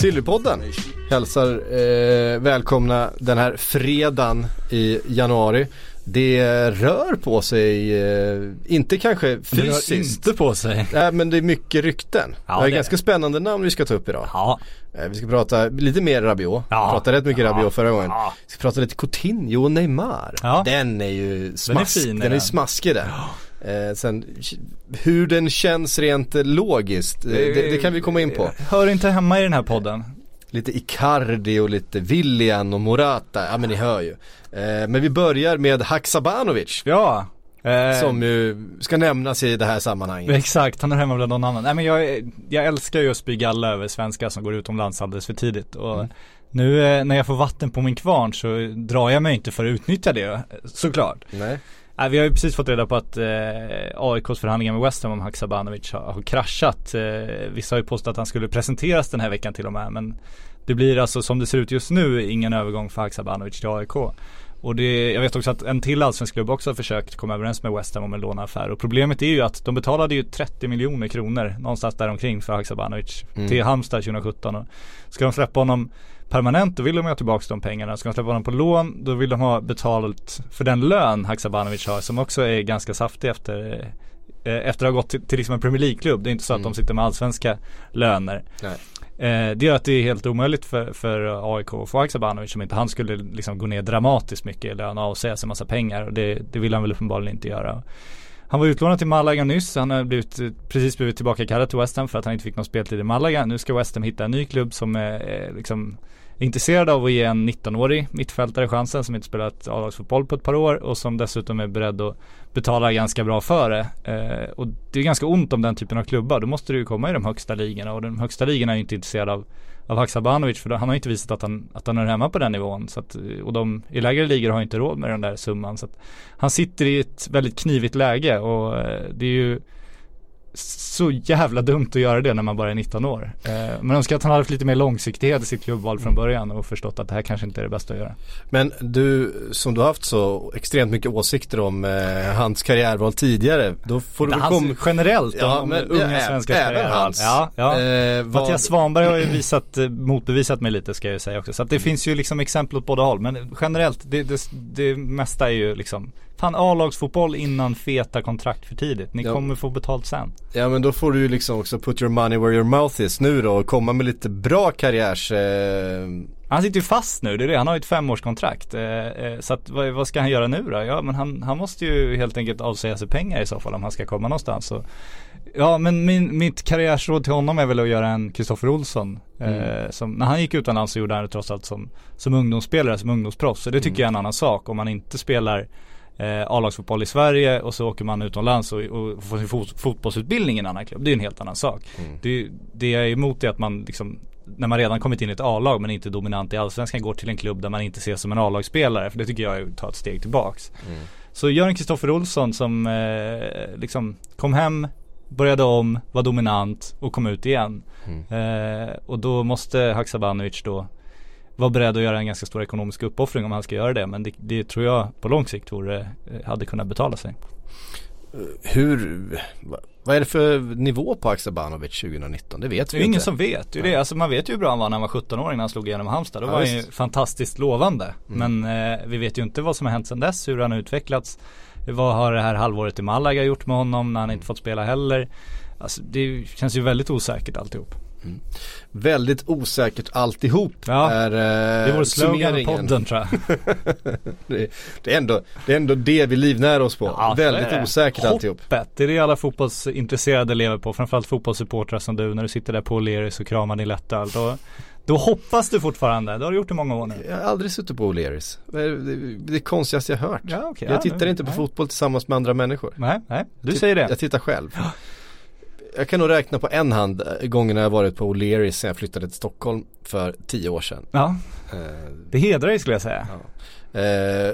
Sillypodden information. hälsar eh, välkomna den här fredagen i januari. Det rör på sig, eh, inte kanske Det rör fysiskt. inte på sig. Nej men det är mycket rykten. Ja, det är det- ganska spännande namn vi ska ta upp idag. Ja. Eh, Vi ska prata lite mer Rabiot. Ja. Vi pratade rätt mycket Ja. Rabiot förra gången. Ja. Vi ska prata lite Coutinho och Neymar. Ja. Den är ju smask. fin, den är den. smaskig den. Eh, sen hur den känns rent eh, logiskt, eh, det, det kan vi komma in på. Hör inte hemma i den här podden. Lite Icardi och lite Willian och Morata, ja men ni hör ju. Eh, men vi börjar med Haksabanovic. Ja. Eh, Som ju ska nämnas i det här sammanhanget. Exakt, han är hemma bland någon annan. Nej men jag, jag älskar ju att spy galla över svenskar som går utomlands alldeles för tidigt. Och Mm. nu när jag får vatten på min kvarn så drar jag mig inte för att utnyttja det, såklart. Nej. Nej, vi har ju precis fått reda på att eh, AIKs förhandlingar med West Ham om Haksabanovic har, har kraschat. Eh, vissa har ju påstått att han skulle presenteras den här veckan till och med. Men det blir alltså som det ser ut just nu ingen övergång för Haksabanovic till AIK. Och det, jag vet också att en till allsvensk klubb också har försökt komma överens med West Ham om en låneaffär. Och problemet är ju att de betalade ju 30 miljoner kronor någonstans där omkring för Haksabanovic Mm. till Halmstad 2017. Och ska de släppa honom permanent då vill de ha tillbaka de pengarna. Ska de släppa honom på lån då vill de ha betalt för den lön Haksabanovic har som också är ganska saftig efter eh, efter att ha gått till, till liksom en Premier League-klubb. Det är inte så att Mm. de sitter med allsvenska löner. Nej. Eh, det gör att det är helt omöjligt för, för AIK att få Haksabanovic om inte han skulle liksom gå ner dramatiskt mycket i lön och avsäga sig massa pengar. Och det, det vill han väl uppenbarligen inte göra. Han var utlånad till Malaga nyss. Han har blivit, eh, precis blivit tillbaka kallad till West Ham för att han inte fick någon speltid i Malaga. Nu ska West Ham hitta en ny klubb som är eh, liksom intresserad av att ge en 19-årig mittfältare chansen som inte spelat A-lagsfotboll på ett par år och som dessutom är beredd att betala ganska bra för det. Eh, och det är ganska ont om den typen av klubbar. Då måste du ju komma i de högsta ligorna och de högsta ligorna är ju inte intresserade av av Haksabanovic för han har ju inte visat att han, att han är hemma på den nivån. Så att, eh, och de i lägre ligor har inte råd med den där summan. Så att han sitter i ett väldigt knivigt läge och eh, det är ju så jävla dumt att göra det när man bara är 19 år. Eh, men önskar att han hade haft lite mer långsiktighet i sitt klubbval från början och förstått att det här kanske inte är det bästa att göra. Men du, som du har haft så extremt mycket åsikter om eh, hans karriärval tidigare, då får du väl Hans, komma generellt Ja, om men unga svenskars även karriärval. hans. Ja, ja. Eh, vad- Mattias Svanberg har ju visat, eh, motbevisat mig lite ska jag ju säga också. Så att det finns ju liksom exempel åt båda håll. Men generellt, det, det, det mesta är ju liksom Fan A-lagsfotboll innan feta kontrakt för tidigt. Ni Ja. kommer få betalt sen. Ja men då får du ju liksom också put your money where your mouth is nu då och komma med lite bra karriärs... Eh, Han sitter ju fast nu, det är det. Han har ju ett femårskontrakt. Eh, eh, så att vad, vad ska han göra nu då? Ja men han, han måste ju helt enkelt avsäga sig pengar i så fall om han ska komma någonstans. Så, ja men min, mitt karriärsråd till honom är väl att göra en Kristoffer Olsson. Eh, som, när han gick utomlands så gjorde han det trots allt som, som ungdomsspelare, som ungdomsproffs. Så det tycker jag är en annan sak. Om man inte spelar eh, A-lagsfotboll i Sverige och så åker man utomlands och, och får sin fot, fotbollsutbildning i en annan klubb. Det är en helt annan sak. Det, det jag är emot är att man liksom när man redan kommit in i ett A-lag men inte dominant i Allsvenskan går till en klubb där man inte ses som en A-lagsspelare. För det tycker jag är att ta ett steg tillbaks. Så gör en Kristoffer Olsson som eh, liksom kom hem, började om, var dominant och kom ut igen. Eh, och då måste Haksabanovic då vara beredd att göra en ganska stor ekonomisk uppoffring om han ska göra det. Men det, det tror jag på lång sikt vore, eh, hade kunnat betala sig. hur, va- vad är det för nivå på Haksabanovic 2019? Det vet Det vi är ingen inte. som vet. Det är det. Alltså man vet ju hur bra han var när han var 17 år innan han slog igenom Halmstad. Då Ja, var han ju. Mm. fantastiskt lovande. Men eh, vi vet ju inte vad som har hänt sedan dess, hur han har utvecklats. Vad har det här halvåret i Malaga gjort med honom när han inte fått spela heller? Alltså det känns ju väldigt osäkert alltihop. Väldigt osäkert alltihop Ja, är eh, Det är vår slogan podden tror jag. det, det, är ändå, det är ändå det vi livnär oss på. Ja, så är Väldigt det. osäkert alltihop. Hoppet, det är det alla fotbollsintresserade lever på. Framförallt fotbollssupportrar som du när du sitter där på O'Learys och kramar din lättöl. Då, då hoppas du fortfarande. Det har du gjort i många år nu. Jag har aldrig suttit på O'Learys. Det är det, det är konstigaste jag hört. Ja, okej. jag Ja, tittar nu- inte på nej. fotboll tillsammans med andra människor. Nej, nej, du Titt- säger det. Jag tittar själv. Jag kan nog räkna på en hand eh, gångerna jag varit på O'Learys sen jag flyttade till Stockholm för tio år sedan. Ja, Eh, det hedrar dig skulle jag säga. eh,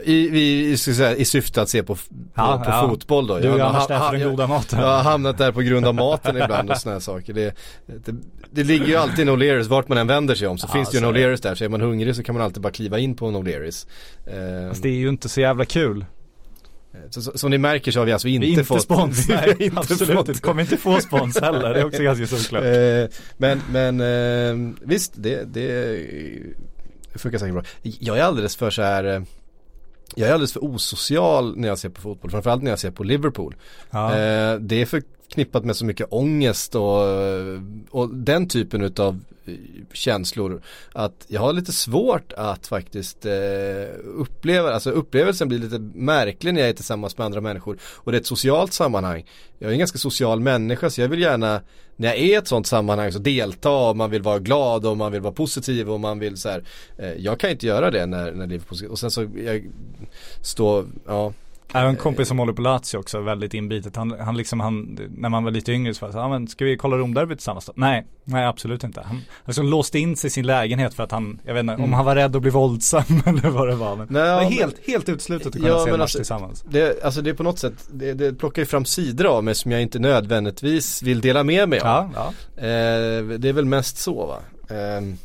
i, i, i, ska jag säga, I syfte att se på, på, Ja, på ja. fotboll då. Du Jag- annars ha- där för den jag- goda maten. Jag har hamnat där på grund av maten ibland och sådana saker. Det, det, det ligger ju alltid en O'Learys vart man än vänder sig om så Ja, finns det ju en. O'Learys där. Så är man hungrig så kan man alltid bara kliva in på en O'Learys. Eh, Fast det är ju inte så jävla kul. Så, så, som ni märker så har vi alltså inte, Vi inte fått spons, nej inte absolut inte. Kommer inte få spons heller, det är också ganska solklart. Eh, men men eh, visst, det, det funkar säkert bra. Jag är alldeles för så här eh, jag är alldeles för osocial när jag ser på fotboll, framförallt när jag ser på Liverpool. Ja. Eh, det är förknippat med så mycket ångest och, och den typen eh, känslor att jag har lite svårt att faktiskt eh, uppleva, alltså upplevelsen blir lite märklig när jag är tillsammans med andra människor. Och det är ett socialt sammanhang. Jag är en ganska social människa så jag vill gärna när jag är i ett sånt sammanhang så delta och man vill vara glad och man vill vara positiv och man vill så här, eh, jag kan inte göra det när, när positivt. Och sen så jag står, ja. Jag har en kompis som håller på Lazio också, väldigt inbitet. Han, han liksom, han, när man var lite yngre så var det ja men ska vi kolla Romderbyt tillsammans då? Nej, nej absolut inte. Han, liksom låste in sig i sin lägenhet för att han, jag vet inte, om han var rädd att bli våldsam eller vad det var. Men Nej, det var men- helt, helt uteslutet att kunna Ja, se en match alltså- tillsammans. Det, alltså det är på något sätt, det, det plockar ju fram sidor av mig som jag inte nödvändigtvis vill dela med mig av. Ja, ja. Eh, det är väl mest så va. Ehm,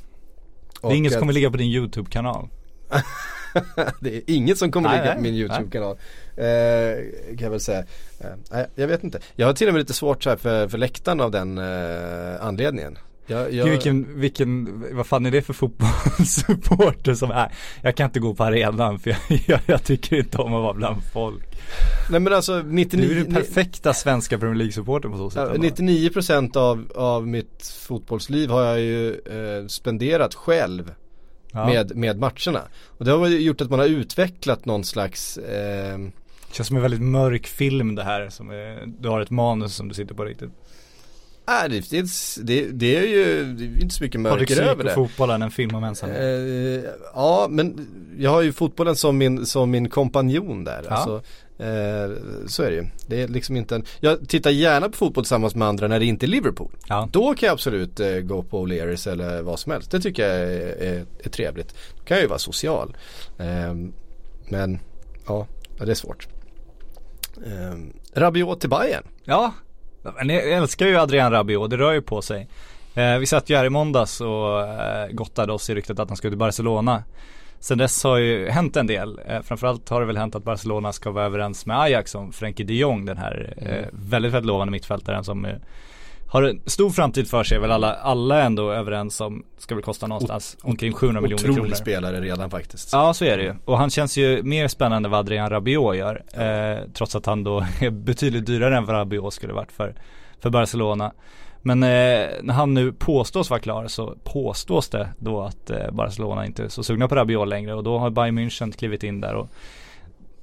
Det är inget som kommer ligga på din YouTube-kanal. det är inget som kommer Nej, ligga på min YouTube-kanal. Eh, kan jag väl säga. Eh, nej, jag vet inte. Jag har till och med lite svårt så här för, för läktaren av den eh, anledningen. Jag, jag, Vilken, vilken, vad fan är det för fotbollssupporter som är? Jag kan inte gå på arenan för jag, jag, jag tycker inte om att vara bland folk. nej men alltså 99, Du är den perfekta svenska Premier League-supporten på så sätt. Ja, ändå. 99% av, av mitt fotbollsliv har jag ju eh, spenderat själv Ja. med, med matcherna. Och det har gjort att man har utvecklat någon slags eh, Känns som en väldigt mörk film det här. Som är, du har ett manus som du sitter på riktigt. äh, det, det, det, det är ju det är inte så mycket mörker över Syk och det. fotbollen, en film om ensamhet. Eh, ja, men jag har ju fotbollen som min, som min kompanjon där. Ja. Alltså, eh, så är det ju. Det är liksom inte en, jag tittar gärna på fotboll tillsammans med andra när det inte är Liverpool. Ja. Då kan jag absolut eh, gå på O'Learys eller vad som helst. Det tycker jag är, är, är trevligt. Då kan jag ju vara social. Ehm, men ja, det är svårt. Um, Rabiot till Bayern. Ja, men jag älskar ju Adrian Rabiot, det rör ju på sig. Eh, vi satt ju här i måndags och eh, gottade oss i ryktet att han skulle till Barcelona. Sen dess har ju hänt en del. Eh, framförallt har det väl hänt att Barcelona ska vara överens med Ajax om Frenkie de Jong, den här eh, väldigt, väldigt lovande mittfältaren som eh, har en stor framtid för sig, är väl alla, alla ändå överens om, ska väl kosta någonstans omkring 700 miljoner kronor. Otrolig spelare redan faktiskt. Ja så är det ju. Och han känns ju mer spännande vad Adrian Rabiot gör. Eh, trots att han då är betydligt dyrare än vad Rabiot skulle varit för, för Barcelona. Men eh, när han nu påstås vara klar så påstås det då att eh, Barcelona inte är så sugna på Rabiot längre och då har Bayern München klivit in där och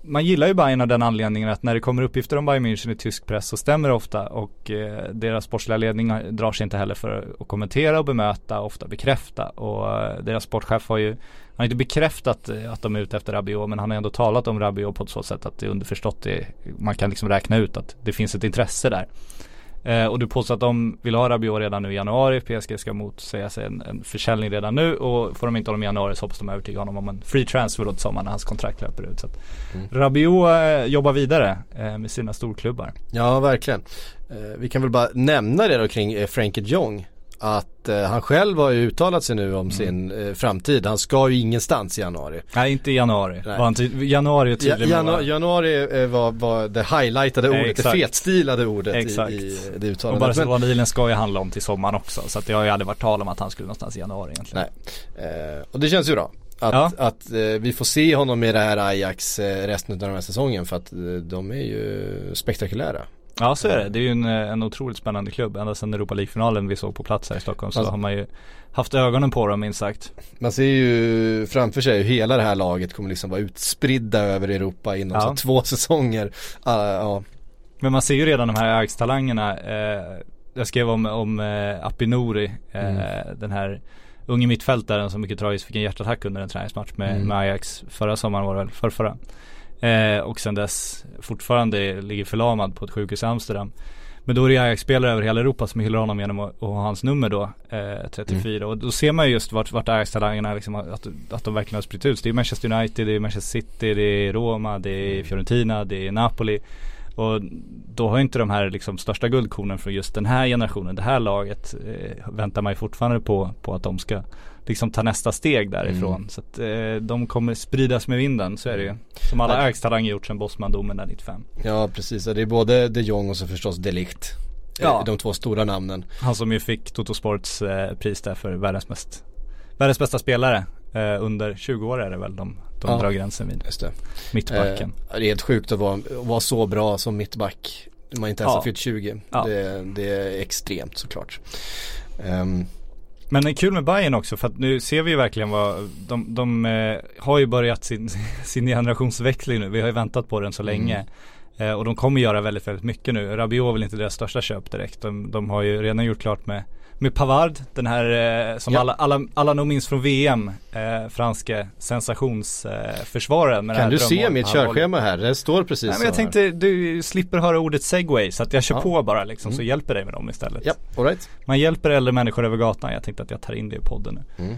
man gillar ju Bayern av den anledningen att när det kommer uppgifter om Bayern München i tysk press så stämmer det ofta och eh, deras sportsliga ledning drar sig inte heller för att kommentera och bemöta, ofta bekräfta och eh, deras sportchef har ju han har inte bekräftat eh, att de är ute efter Rabiot men han har ändå talat om Rabiot på ett så sätt att det är underförstått det, man kan liksom räkna ut att det finns ett intresse där. Eh, och du påstår att de vill ha Rabiot redan nu i januari. PSG ska motsäga sig en, en försäljning redan nu och får de inte honom i januari så hoppas de övertyga honom om en free transfer då till sommaren när hans kontrakt löper ut. Så att Rabiot eh, jobbar vidare eh, med sina storklubbar. Ja, verkligen. Eh, vi kan väl bara nämna det då kring eh, Frenkie de Jong. Att eh, han själv har ju uttalat sig nu om sin eh, framtid. Han ska ju ingenstans i januari. Nej inte i januari. Nej. Var han ty- januari är Ja, tydlig med janu- januari eh, var, var det highlightade ordet, Exakt. det fetstilade ordet Exakt. i, i det Och uttalandet. Men, Barcelona-dealen ska ju handla om till sommaren också. Så att det har ju aldrig varit tal om att han skulle någonstans i januari egentligen. Nej. eh, och det känns ju bra. Att, Ja. att eh, vi får se honom i det här Ajax eh, resten av den här säsongen för att eh, de är ju spektakulära. Ja så är det. Det är ju en, eh, en otroligt spännande klubb. Ända sedan Europa League-finalen vi såg på plats här i Stockholm så Alltså- har man ju haft ögonen på dem minst sagt. Man ser ju framför sig hur hela det här laget kommer liksom vara utspridda över Europa inom Ja. så två säsonger. Ah, ja. Men man ser ju redan de här Ajax-talangerna. Eh, jag skrev om, om eh, Apinori, eh, den här unge mittfältaren som mycket tragiskt fick en hjärtattack under en träningsmatch med, Mm. med Ajax förra sommaren var det väl, för förra. Eh, och sen dess fortfarande ligger förlamad på ett sjukhus i Amsterdam. Men då är det Ajax-spelare över hela Europa som hyllar honom genom att, ha hans nummer då, eh, 34. Mm. Och då ser man ju just vart, vart Ajax-talangerna liksom, att, att de verkligen har spritt ut. Det är Manchester United, det är Manchester City, det är Roma, det är Fiorentina, det är Napoli. Och då har inte de här liksom största guldkornen från just den här generationen, det här laget, eh, väntar man ju fortfarande på, på att de ska liksom ta nästa steg därifrån. Mm. Så att eh, de kommer spridas med vinden, så är det ju. Som alla Ja. Ajax-talanger gjort sedan Bosman-domen där 95. Ja precis, det är både de Jong och så förstås de Ligt. Ja. De två stora namnen. Han som ju fick Toto Sports eh, pris där för världens mest Världens bästa spelare eh, under 20 år är det väl de, de Ja. drar gränsen vid Just det. mittbacken. Eh, det är helt sjukt att vara, vara så bra som mittback. Man inte ens Ja. har fyllt 20. Ja. Det, det är extremt såklart. Ehm, Men det är kul med Bayern också för att nu ser vi ju verkligen vad de, de eh, har ju börjat sin, sin generationsväxling nu. Vi har ju väntat på den så länge. Eh, och de kommer göra väldigt, väldigt mycket nu. Rabiot är väl inte deras största köp direkt. De, de har ju redan gjort klart med med Pavard, den här eh, som Ja. alla, alla, alla nog minns från VM, eh, franske sensationsförsvararen. Eh, kan du se mitt körschema här? Det står precis Nej men så jag här. tänkte, du slipper höra ordet segway så att jag kör Ja. på bara liksom, så Mm. hjälper dig med dem istället. Ja, alright. Man hjälper äldre människor över gatan, jag tänkte att jag tar in det i podden nu. Mm.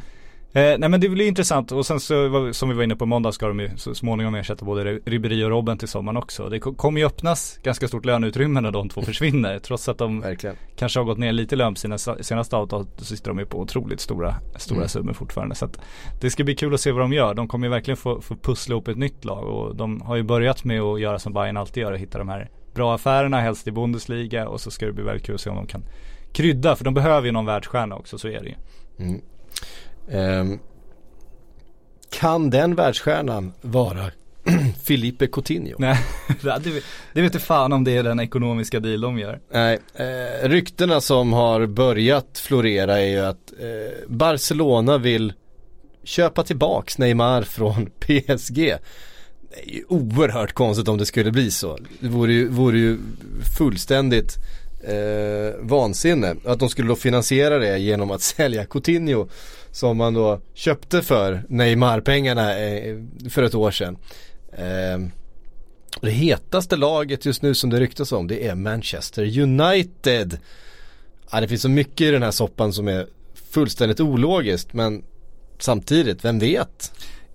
Eh, nej men det blir intressant och sen så som vi var inne på måndag ska de ju så småningom ersätta både Ribéry och Robben till sommaren också. Det ko- kommer ju öppnas ganska stort löneutrymme när de två försvinner. Trots att de Verkligen. kanske har gått ner lite i lön sina senaste avtal så sitter de ju på otroligt stora, stora Mm. summor fortfarande. Så det ska bli kul att se vad de gör. De kommer ju verkligen få, få pussla ihop ett nytt lag och de har ju börjat med att göra som Bayern alltid gör och hitta de här bra affärerna, helst i Bundesliga och så ska det bli väldigt kul att se om de kan krydda, för de behöver ju någon världsstjärna också, så är det ju. Mm. Ehm, kan den världsstjärnan vara Filipe Coutinho? Nej, det, det vet inte fan om det är den ekonomiska deal de gör. Nej, eh, ryktena som har börjat florera är ju att eh, Barcelona vill köpa tillbaks Neymar från PSG. Det är ju oerhört konstigt om det skulle bli så. Det vore ju, vore ju fullständigt eh, vansinne. Att de skulle då finansiera det genom att sälja Coutinho som man då köpte för Neymar-pengarna eh, för ett år sedan. Ehm, det hetaste laget just nu som det ryktas om det är Manchester United. Ja, det finns så mycket i den här soppan som är fullständigt ologiskt men samtidigt, vem vet?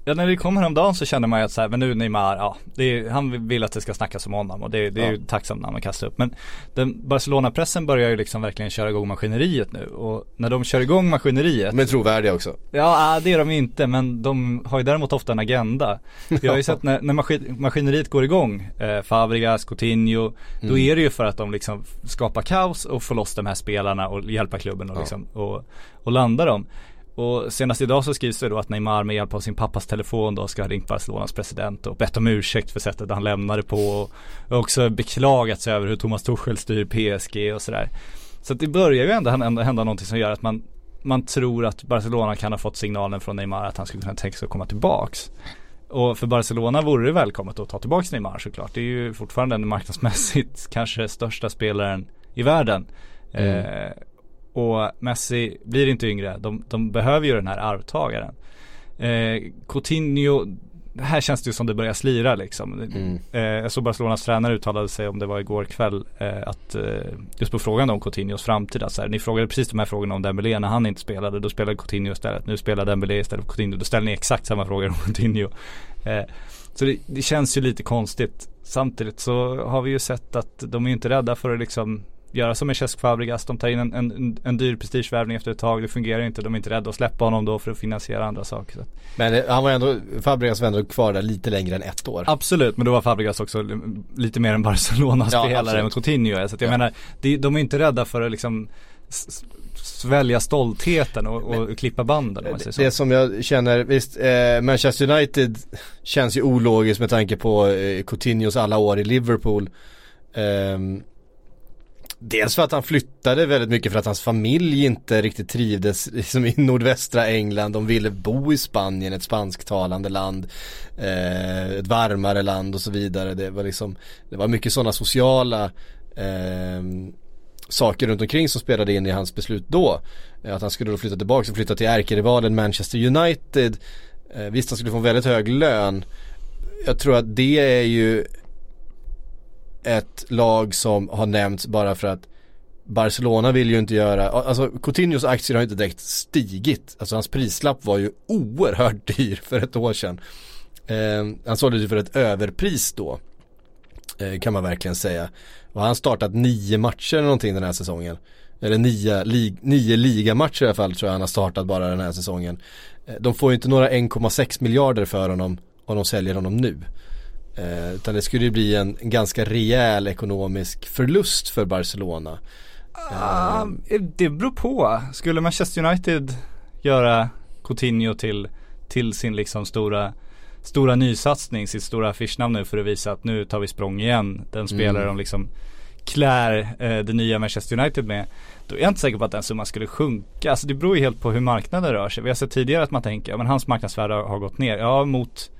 Ja när det kom häromdagen så kände man ju att så här, men nu Neymar, ja, är, han vill att det ska snackas om honom och det, det är Ja. ju tacksamt namn att kasta upp. Men den Barcelona-pressen börjar ju liksom verkligen köra igång maskineriet nu och när de kör igång maskineriet är trovärdiga också. Ja, ah, det är de inte, men de har ju däremot ofta en agenda. Vi har ju sett när, när maskin, maskineriet går igång, eh, Fabregas, Coutinho, då Mm. är det ju för att de liksom skapar kaos och får loss de här spelarna och hjälpa klubben och, Ja. liksom, och, och landa dem. Och senast idag så skrivs det då att Neymar med hjälp av sin pappas telefon då ska ha ringt Barcelonas president och bett om ursäkt för sättet han lämnade på och också beklagat sig över hur Thomas Tuchel styr PSG och sådär. Så att det börjar ju ändå hända, någonting som gör att man, man tror att Barcelona kan ha fått signalen från Neymar att han skulle kunna tänka sig att komma tillbaks. Och för Barcelona vore det välkommet att ta tillbaks Neymar såklart. Det är ju fortfarande den marknadsmässigt kanske största spelaren i världen. Mm. Eh, och Messi blir inte yngre. De, de behöver ju den här arvtagaren. Eh, Coutinho, här känns det ju som det börjar slira liksom. Mm. Eh, jag såg Barcelonas tränare uttalade sig om det var igår kväll eh, att eh, just på frågan om Coutinhos framtid att så här, ni frågade precis de här frågorna om Dembélé när han inte spelade, då spelade Coutinho istället. Nu spelar Dembélé istället för Coutinho, då ställer ni exakt samma frågor om Coutinho. Eh, så det, det känns ju lite konstigt. Samtidigt så har vi ju sett att de är inte rädda för att liksom göra som med Cesc Fabregas. De tar in en, en, en dyr prestigevärvning efter ett tag. Det fungerar inte. De är inte rädda att släppa honom då för att finansiera andra saker. Men eh, han var ändå, Fabregas var ändå kvar där lite längre än ett år. Absolut, men då var Fabregas också li- lite mer en Barcelona-spelare Ja, än. Coutinho. Så att jag Ja. menar, de, är inte rädda för att liksom svälja stoltheten och, och klippa banden om man säger så. Det som jag känner, visst, eh, Manchester United känns ju ologiskt med tanke på eh, Coutinhos alla år i Liverpool. Ehm, dels för att han flyttade väldigt mycket för att hans familj inte riktigt trivdes liksom i nordvästra England. De ville bo i Spanien, ett spansktalande land. Eh, ett varmare land och så vidare. Det var liksom, det var mycket sådana sociala eh, saker runt omkring som spelade in i hans beslut då. Eh, att han skulle då flytta tillbaka och flytta till ärkerivalen Manchester United. Eh, visst han skulle få en väldigt hög lön. Jag tror att det är ju ett lag som har nämnts bara för att Barcelona vill ju inte göra, alltså Coutinhos aktier har inte direkt stigit. Alltså hans prislapp var ju oerhört dyr för ett år sedan. Eh, han såldes ju för ett överpris då. Eh, kan man verkligen säga. Och han startat nio matcher eller någonting den här säsongen. Eller nio, lig, nio ligamatcher i alla fall tror jag han har startat bara den här säsongen. Eh, de får ju inte några 1,6 miljarder för honom om de säljer honom nu. Eh, utan det skulle ju bli en, en ganska rejäl ekonomisk förlust för Barcelona. Ah, det beror på. Skulle Manchester United göra Coutinho till, till sin liksom stora stora nysatsning, sitt stora affischnamn nu för att visa att nu tar vi språng igen. Den spelare mm. de liksom klär eh, det nya Manchester United med. Då är jag inte säker på att den summan skulle sjunka. Alltså det beror ju helt på hur marknaden rör sig. Vi har sett tidigare att man tänker, ja men hans marknadsvärde har, har gått ner. Ja mot,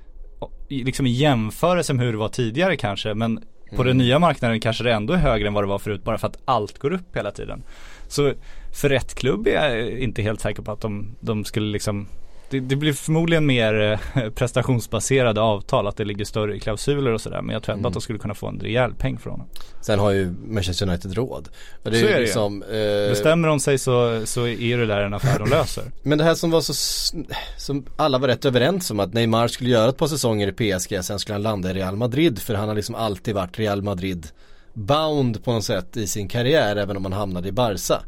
liksom i jämförelse med hur det var tidigare kanske. Men på den nya marknaden kanske det ändå är högre än vad det var förut bara för att allt går upp hela tiden. Så för rätt klubb är jag inte helt säker på att de, de skulle liksom det, det, blir förmodligen mer eh, prestationsbaserade avtal, att det ligger större klausuler och sådär. Men jag tror ändå mm. att de skulle kunna få en rejäl peng från honom. Sen har ju Manchester United råd. Det är så är det liksom, eh... Bestämmer de sig så, så är det där en affär de löser. Men det här som var så, som alla var rätt överens om att Neymar skulle göra ett par säsonger i PSG, sen skulle han landa i Real Madrid. För han har liksom alltid varit Real Madrid bound på något sätt i sin karriär, även om han hamnade i Barca.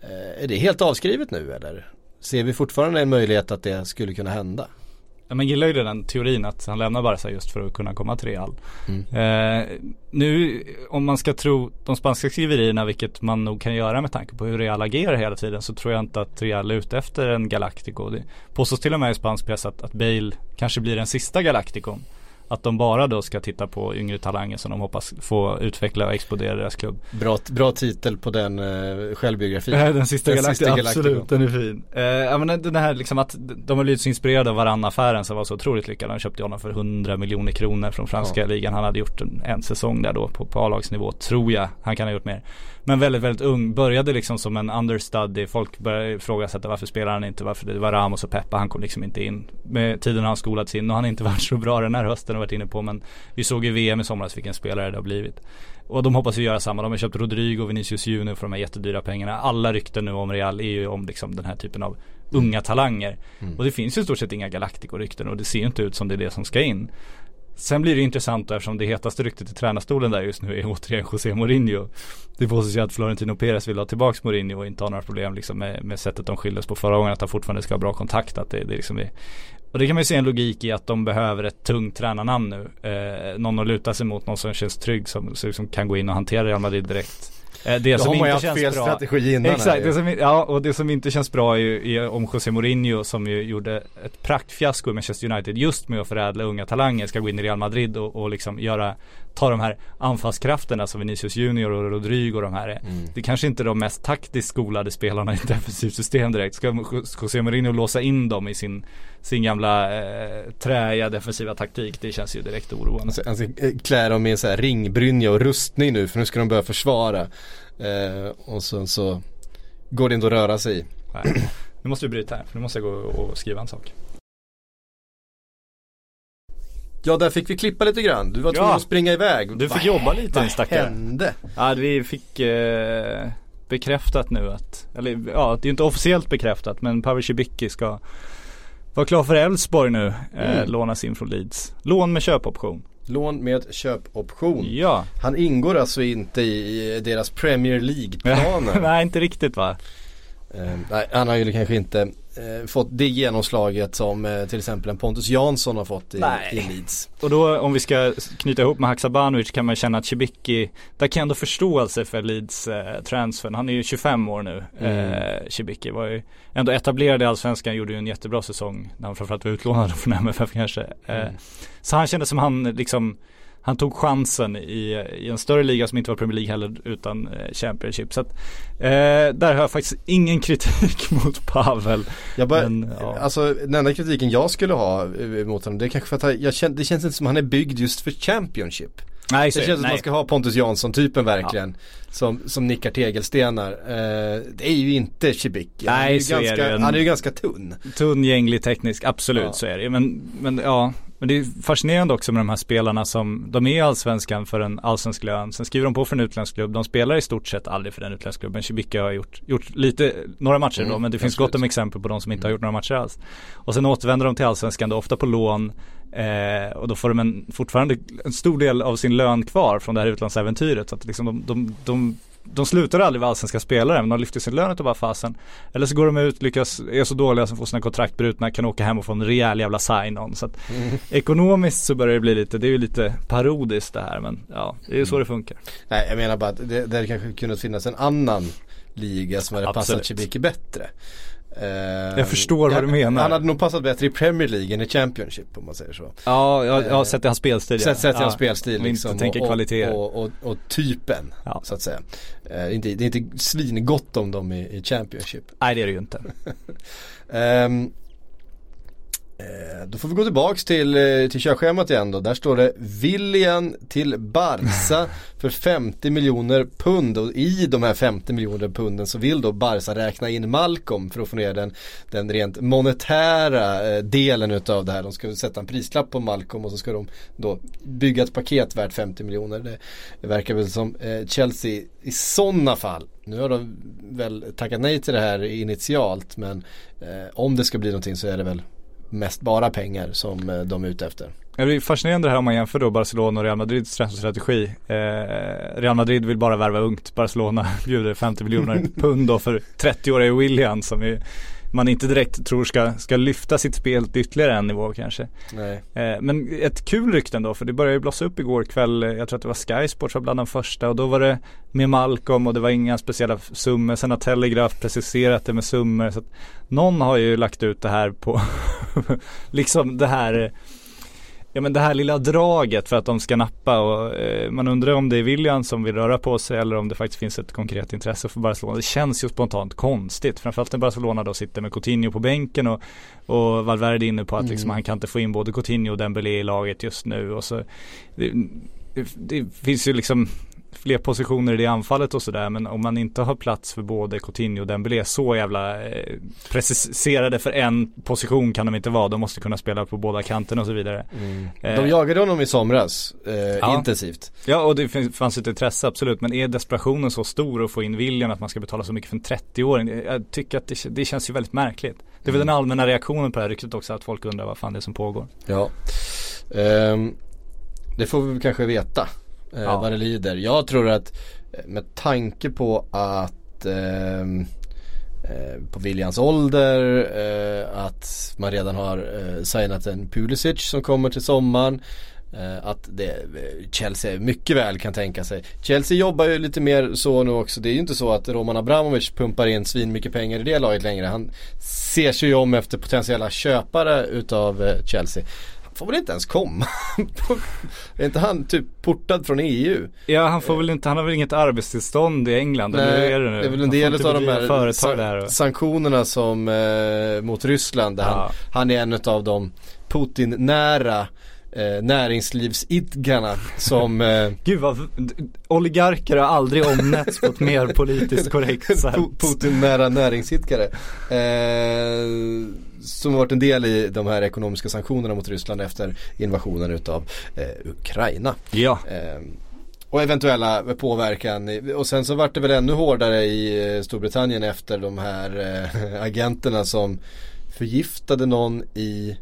Eh, är det helt avskrivet nu eller? Ser vi fortfarande en möjlighet att det skulle kunna hända? Ja, man gillar ju den teorin att han lämnar Barca just för att kunna komma till Real. Mm. Eh, nu om man ska tro de spanska skriverierna, vilket man nog kan göra med tanke på hur Real agerar hela tiden, så tror jag inte att Real är ute efter en Galactico. Det påstås till och med i spansk press att, att Bale kanske blir den sista Galacticon att de bara då ska titta på yngre talanger som de hoppas få utveckla och explodera deras klubb. Bra, bra titel på den uh, självbiografin. den sista galaktiken, absolut, den är fin. Ja men den här liksom att de har blivit så inspirerade av varann-affären som var så otroligt lyckad. De köpte honom för 100 miljoner kronor från franska ja. ligan. Han hade gjort en, en säsong där då på, på A-lagsnivå, tror jag. Han kan ha gjort mer. Men väldigt, väldigt ung. Började liksom som en understudy. Folk började ifrågasätta varför spelar han inte? Varför det var Ramos och Peppa. Han kom liksom inte in. Med tiden har han skolats in och han har inte varit så bra den här hösten och varit inne på. Men vi såg i VM i somras vilken spelare det har blivit. Och de hoppas ju göra samma. De har köpt Rodrigo och Vinicius Junior för de här jättedyra pengarna. Alla rykten nu om Real är ju om liksom den här typen av unga talanger. Mm. Och det finns ju i stort sett inga Galactico-rykten och det ser ju inte ut som det är det som ska in. Sen blir det intressant eftersom det hetaste ryktet i tränarstolen där just nu är återigen José Mourinho. Det påstås ju att Florentino Perez vill ha tillbaks Mourinho och inte ha några problem liksom med, med sättet de skildes på förra gången. Att han fortfarande ska ha bra kontakt. Att det, det liksom är, och det kan man ju se en logik i att de behöver ett tungt tränarnamn nu. Eh, någon att luta sig mot, någon som känns trygg, som, som kan gå in och hantera Real Madrid direkt. Eh, det som inte känns fel bra. strategi innan Exakt, det som, ja och det som inte känns bra är ju är om José Mourinho som ju gjorde ett praktfiasko i Manchester United just med att förädla unga talanger ska gå in i Real Madrid och, och liksom göra ta de här anfallskrafterna som Vinicius Junior och Rodrigo och de här är. Mm. Det kanske inte är de mest taktiskt skolade spelarna i ett defensivt system direkt. Ska José Mourinho låsa in dem i sin, sin gamla eh, träiga defensiva taktik? Det känns ju direkt oroande. Alltså, alltså klä dem i en sån här ringbrynja och rustning nu för nu ska de börja försvara. Eh, och sen så går det inte att röra sig i. Nej. Nu måste vi bryta här, för nu måste jag gå och skriva en sak. Ja, där fick vi klippa lite grann. Du var tvungen ja. att springa iväg. Du fick jobba lite din stackare. Vad hände? Ja, vi fick eh, bekräftat nu att, eller ja, det är inte officiellt bekräftat men Pavel Cibicki ska vara klar för Elfsborg nu. Eh, mm. Lånas in från Leeds. Lån med köpoption. Lån med köpoption. Ja. Han ingår alltså inte i deras Premier League-planer. Nej, inte riktigt va? Eh, nej, han har ju kanske inte eh, fått det genomslaget som eh, till exempel en Pontus Jansson har fått i, i Leeds. Och då om vi ska knyta ihop med Haksabanovic kan man känna att Cibicki, där kan jag ändå förståelse för Leeds eh, transfern. Han är ju 25 år nu, mm. eh, Cibicki. Var ju ändå etablerad i Allsvenskan, gjorde ju en jättebra säsong när han framförallt var utlånad från MFF kanske. Eh, mm. Så han kände som han liksom han tog chansen i, i en större liga som inte var Premier League heller utan eh, Championship. Så att, eh, där har jag faktiskt ingen kritik mot Pavel. Jag bara, men, ja. Alltså den enda kritiken jag skulle ha eh, mot honom det är kanske för att jag känner, det känns inte som att han är byggd just för Championship. Nej, det känns som att man ska ha Pontus Jansson-typen verkligen. Ja. Som, som nickar tegelstenar. Eh, det är ju inte Cibicki. Nej, han är så ganska, är det Han är ju ganska tunn. Tunn, gänglig, teknisk, absolut ja. så är det men, men ja Men det är fascinerande också med de här spelarna som, de är i allsvenskan för en allsvensk lön, sen skriver de på för en utländsk klubb, de spelar i stort sett aldrig för den utländska klubben. Cibicka har gjort, gjort lite, några matcher Mm, då, men det finns gott om exempel på de som inte har gjort några matcher alls. Och sen återvänder de till allsvenskan då, ofta på lån, eh, och då får de en, fortfarande en stor del av sin lön kvar från det här utlandsäventyret. Så att liksom de, de, de de slutar aldrig vara allsvenska spelare men de lyfter sin lön och bara fasen. Eller så går de ut, lyckas, är så dåliga som får sina kontrakt brutna, kan åka hem och få en rejäl jävla sign-on. Så att ekonomiskt så börjar det bli lite, det är ju lite parodiskt det här men ja, det är ju så det funkar. Nej jag menar bara att det, hade kanske kunnat finnas en annan liga som hade passat Absolut. Cibicki bättre. Eh, Jag förstår vad du menar. Han hade nog passat bättre i Premier League än i Championship om man säger så. Ja, jag, jag har sett i hans spelstil. Sett, sett i ja. hans spelstil liksom. inte tänker och, kvaliteter. Och, och, och, och typen Ja. så att säga. Eh, inte, det är inte svingott om dem i, i Championship. Nej det är det ju inte. Eh, då får vi gå tillbaks till, eh, till körschemat igen då. Där står det William till Barca för 50 miljoner pund och i de här 50 miljoner punden så vill då Barca räkna in Malcolm för att få ner den, den rent monetära eh, delen utav det här. De ska sätta en prislapp på Malcolm och så ska de då bygga ett paket värt 50 miljoner. Det, verkar väl som Chelsea i sådana fall, nu har de väl tackat nej till det här initialt men om det ska bli någonting så är det väl mest bara pengar som eh, de är ute efter. Det är fascinerande det här om man jämför då Barcelona och Real Madrids transferstrategi. Eh, Real Madrid vill bara värva ungt. Barcelona bjuder 50 miljoner pund då för 30-åriga William som är, man inte direkt tror ska, ska lyfta sitt spel till ytterligare en nivå kanske. Nej. Eh, men ett kul rykte ändå för det började ju blossa upp igår kväll. Jag tror att det var Sky Sports var bland de första och då var det med Malcolm och det var inga speciella summor. Sen har Telegraph preciserat det med summor. Så att någon har ju lagt ut det här på liksom det här Ja men det här lilla draget för att de ska nappa och eh, man undrar om det är William som vill röra på sig eller om det faktiskt finns ett konkret intresse för Barcelona. Det känns ju spontant konstigt. Framförallt när Barcelona då sitter med Coutinho på bänken och, och Valverde inne på att liksom, han kan inte få in både Coutinho och Dembélé i laget just nu. Och så, det, det, det finns ju liksom fler positioner i det anfallet och sådär men om man inte har plats för både Coutinho och Dembélé så jävla eh, preciserade för en position kan de inte vara. De måste kunna spela på båda kanterna och så vidare. Eh, De jagade honom i somras eh, Ja. intensivt. Ja och det finns, fanns ett intresse absolut men är desperationen så stor att få in William att man ska betala så mycket för en 30-åring? Jag tycker att det, det känns ju väldigt märkligt. Det är väl den allmänna reaktionen på det här ryktet också att folk undrar vad fan det är som pågår. Ja. Ehm, det får vi kanske veta eh, Ja. vad det lider. Jag tror att eh, med tanke på att ehm, eh, på Williams ålder, eh, att man redan har eh, signat en Pulisic som kommer till sommaren. Eh, att det, Chelsea mycket väl kan tänka sig. Chelsea jobbar ju lite mer så nu också. Det är ju inte så att Roman Abramovic pumpar in svin mycket pengar i det laget längre. Han ser sig ju om efter potentiella köpare utav Chelsea. Får väl inte ens komma? är inte han typ portad från EU? Ja han får väl inte, han har väl inget arbetstillstånd i England eller hur är det nu? det är väl en del av de här företag sa- där och... sanktionerna som eh, mot Ryssland där Ja. han, han är en av de Putin-nära eh, näringslivsidkarna som eh, Gud vad, oligarker har aldrig omnätts på ett mer politiskt korrekt sätt. Pu- Putin-nära näringsidkare. Eh, som har varit en del i de här ekonomiska sanktionerna mot Ryssland efter invasionen utav eh, Ukraina. Ja. Eh, och eventuella påverkan. Och sen så vart det väl ännu hårdare i eh, Storbritannien efter de här eh, agenterna som förgiftade någon i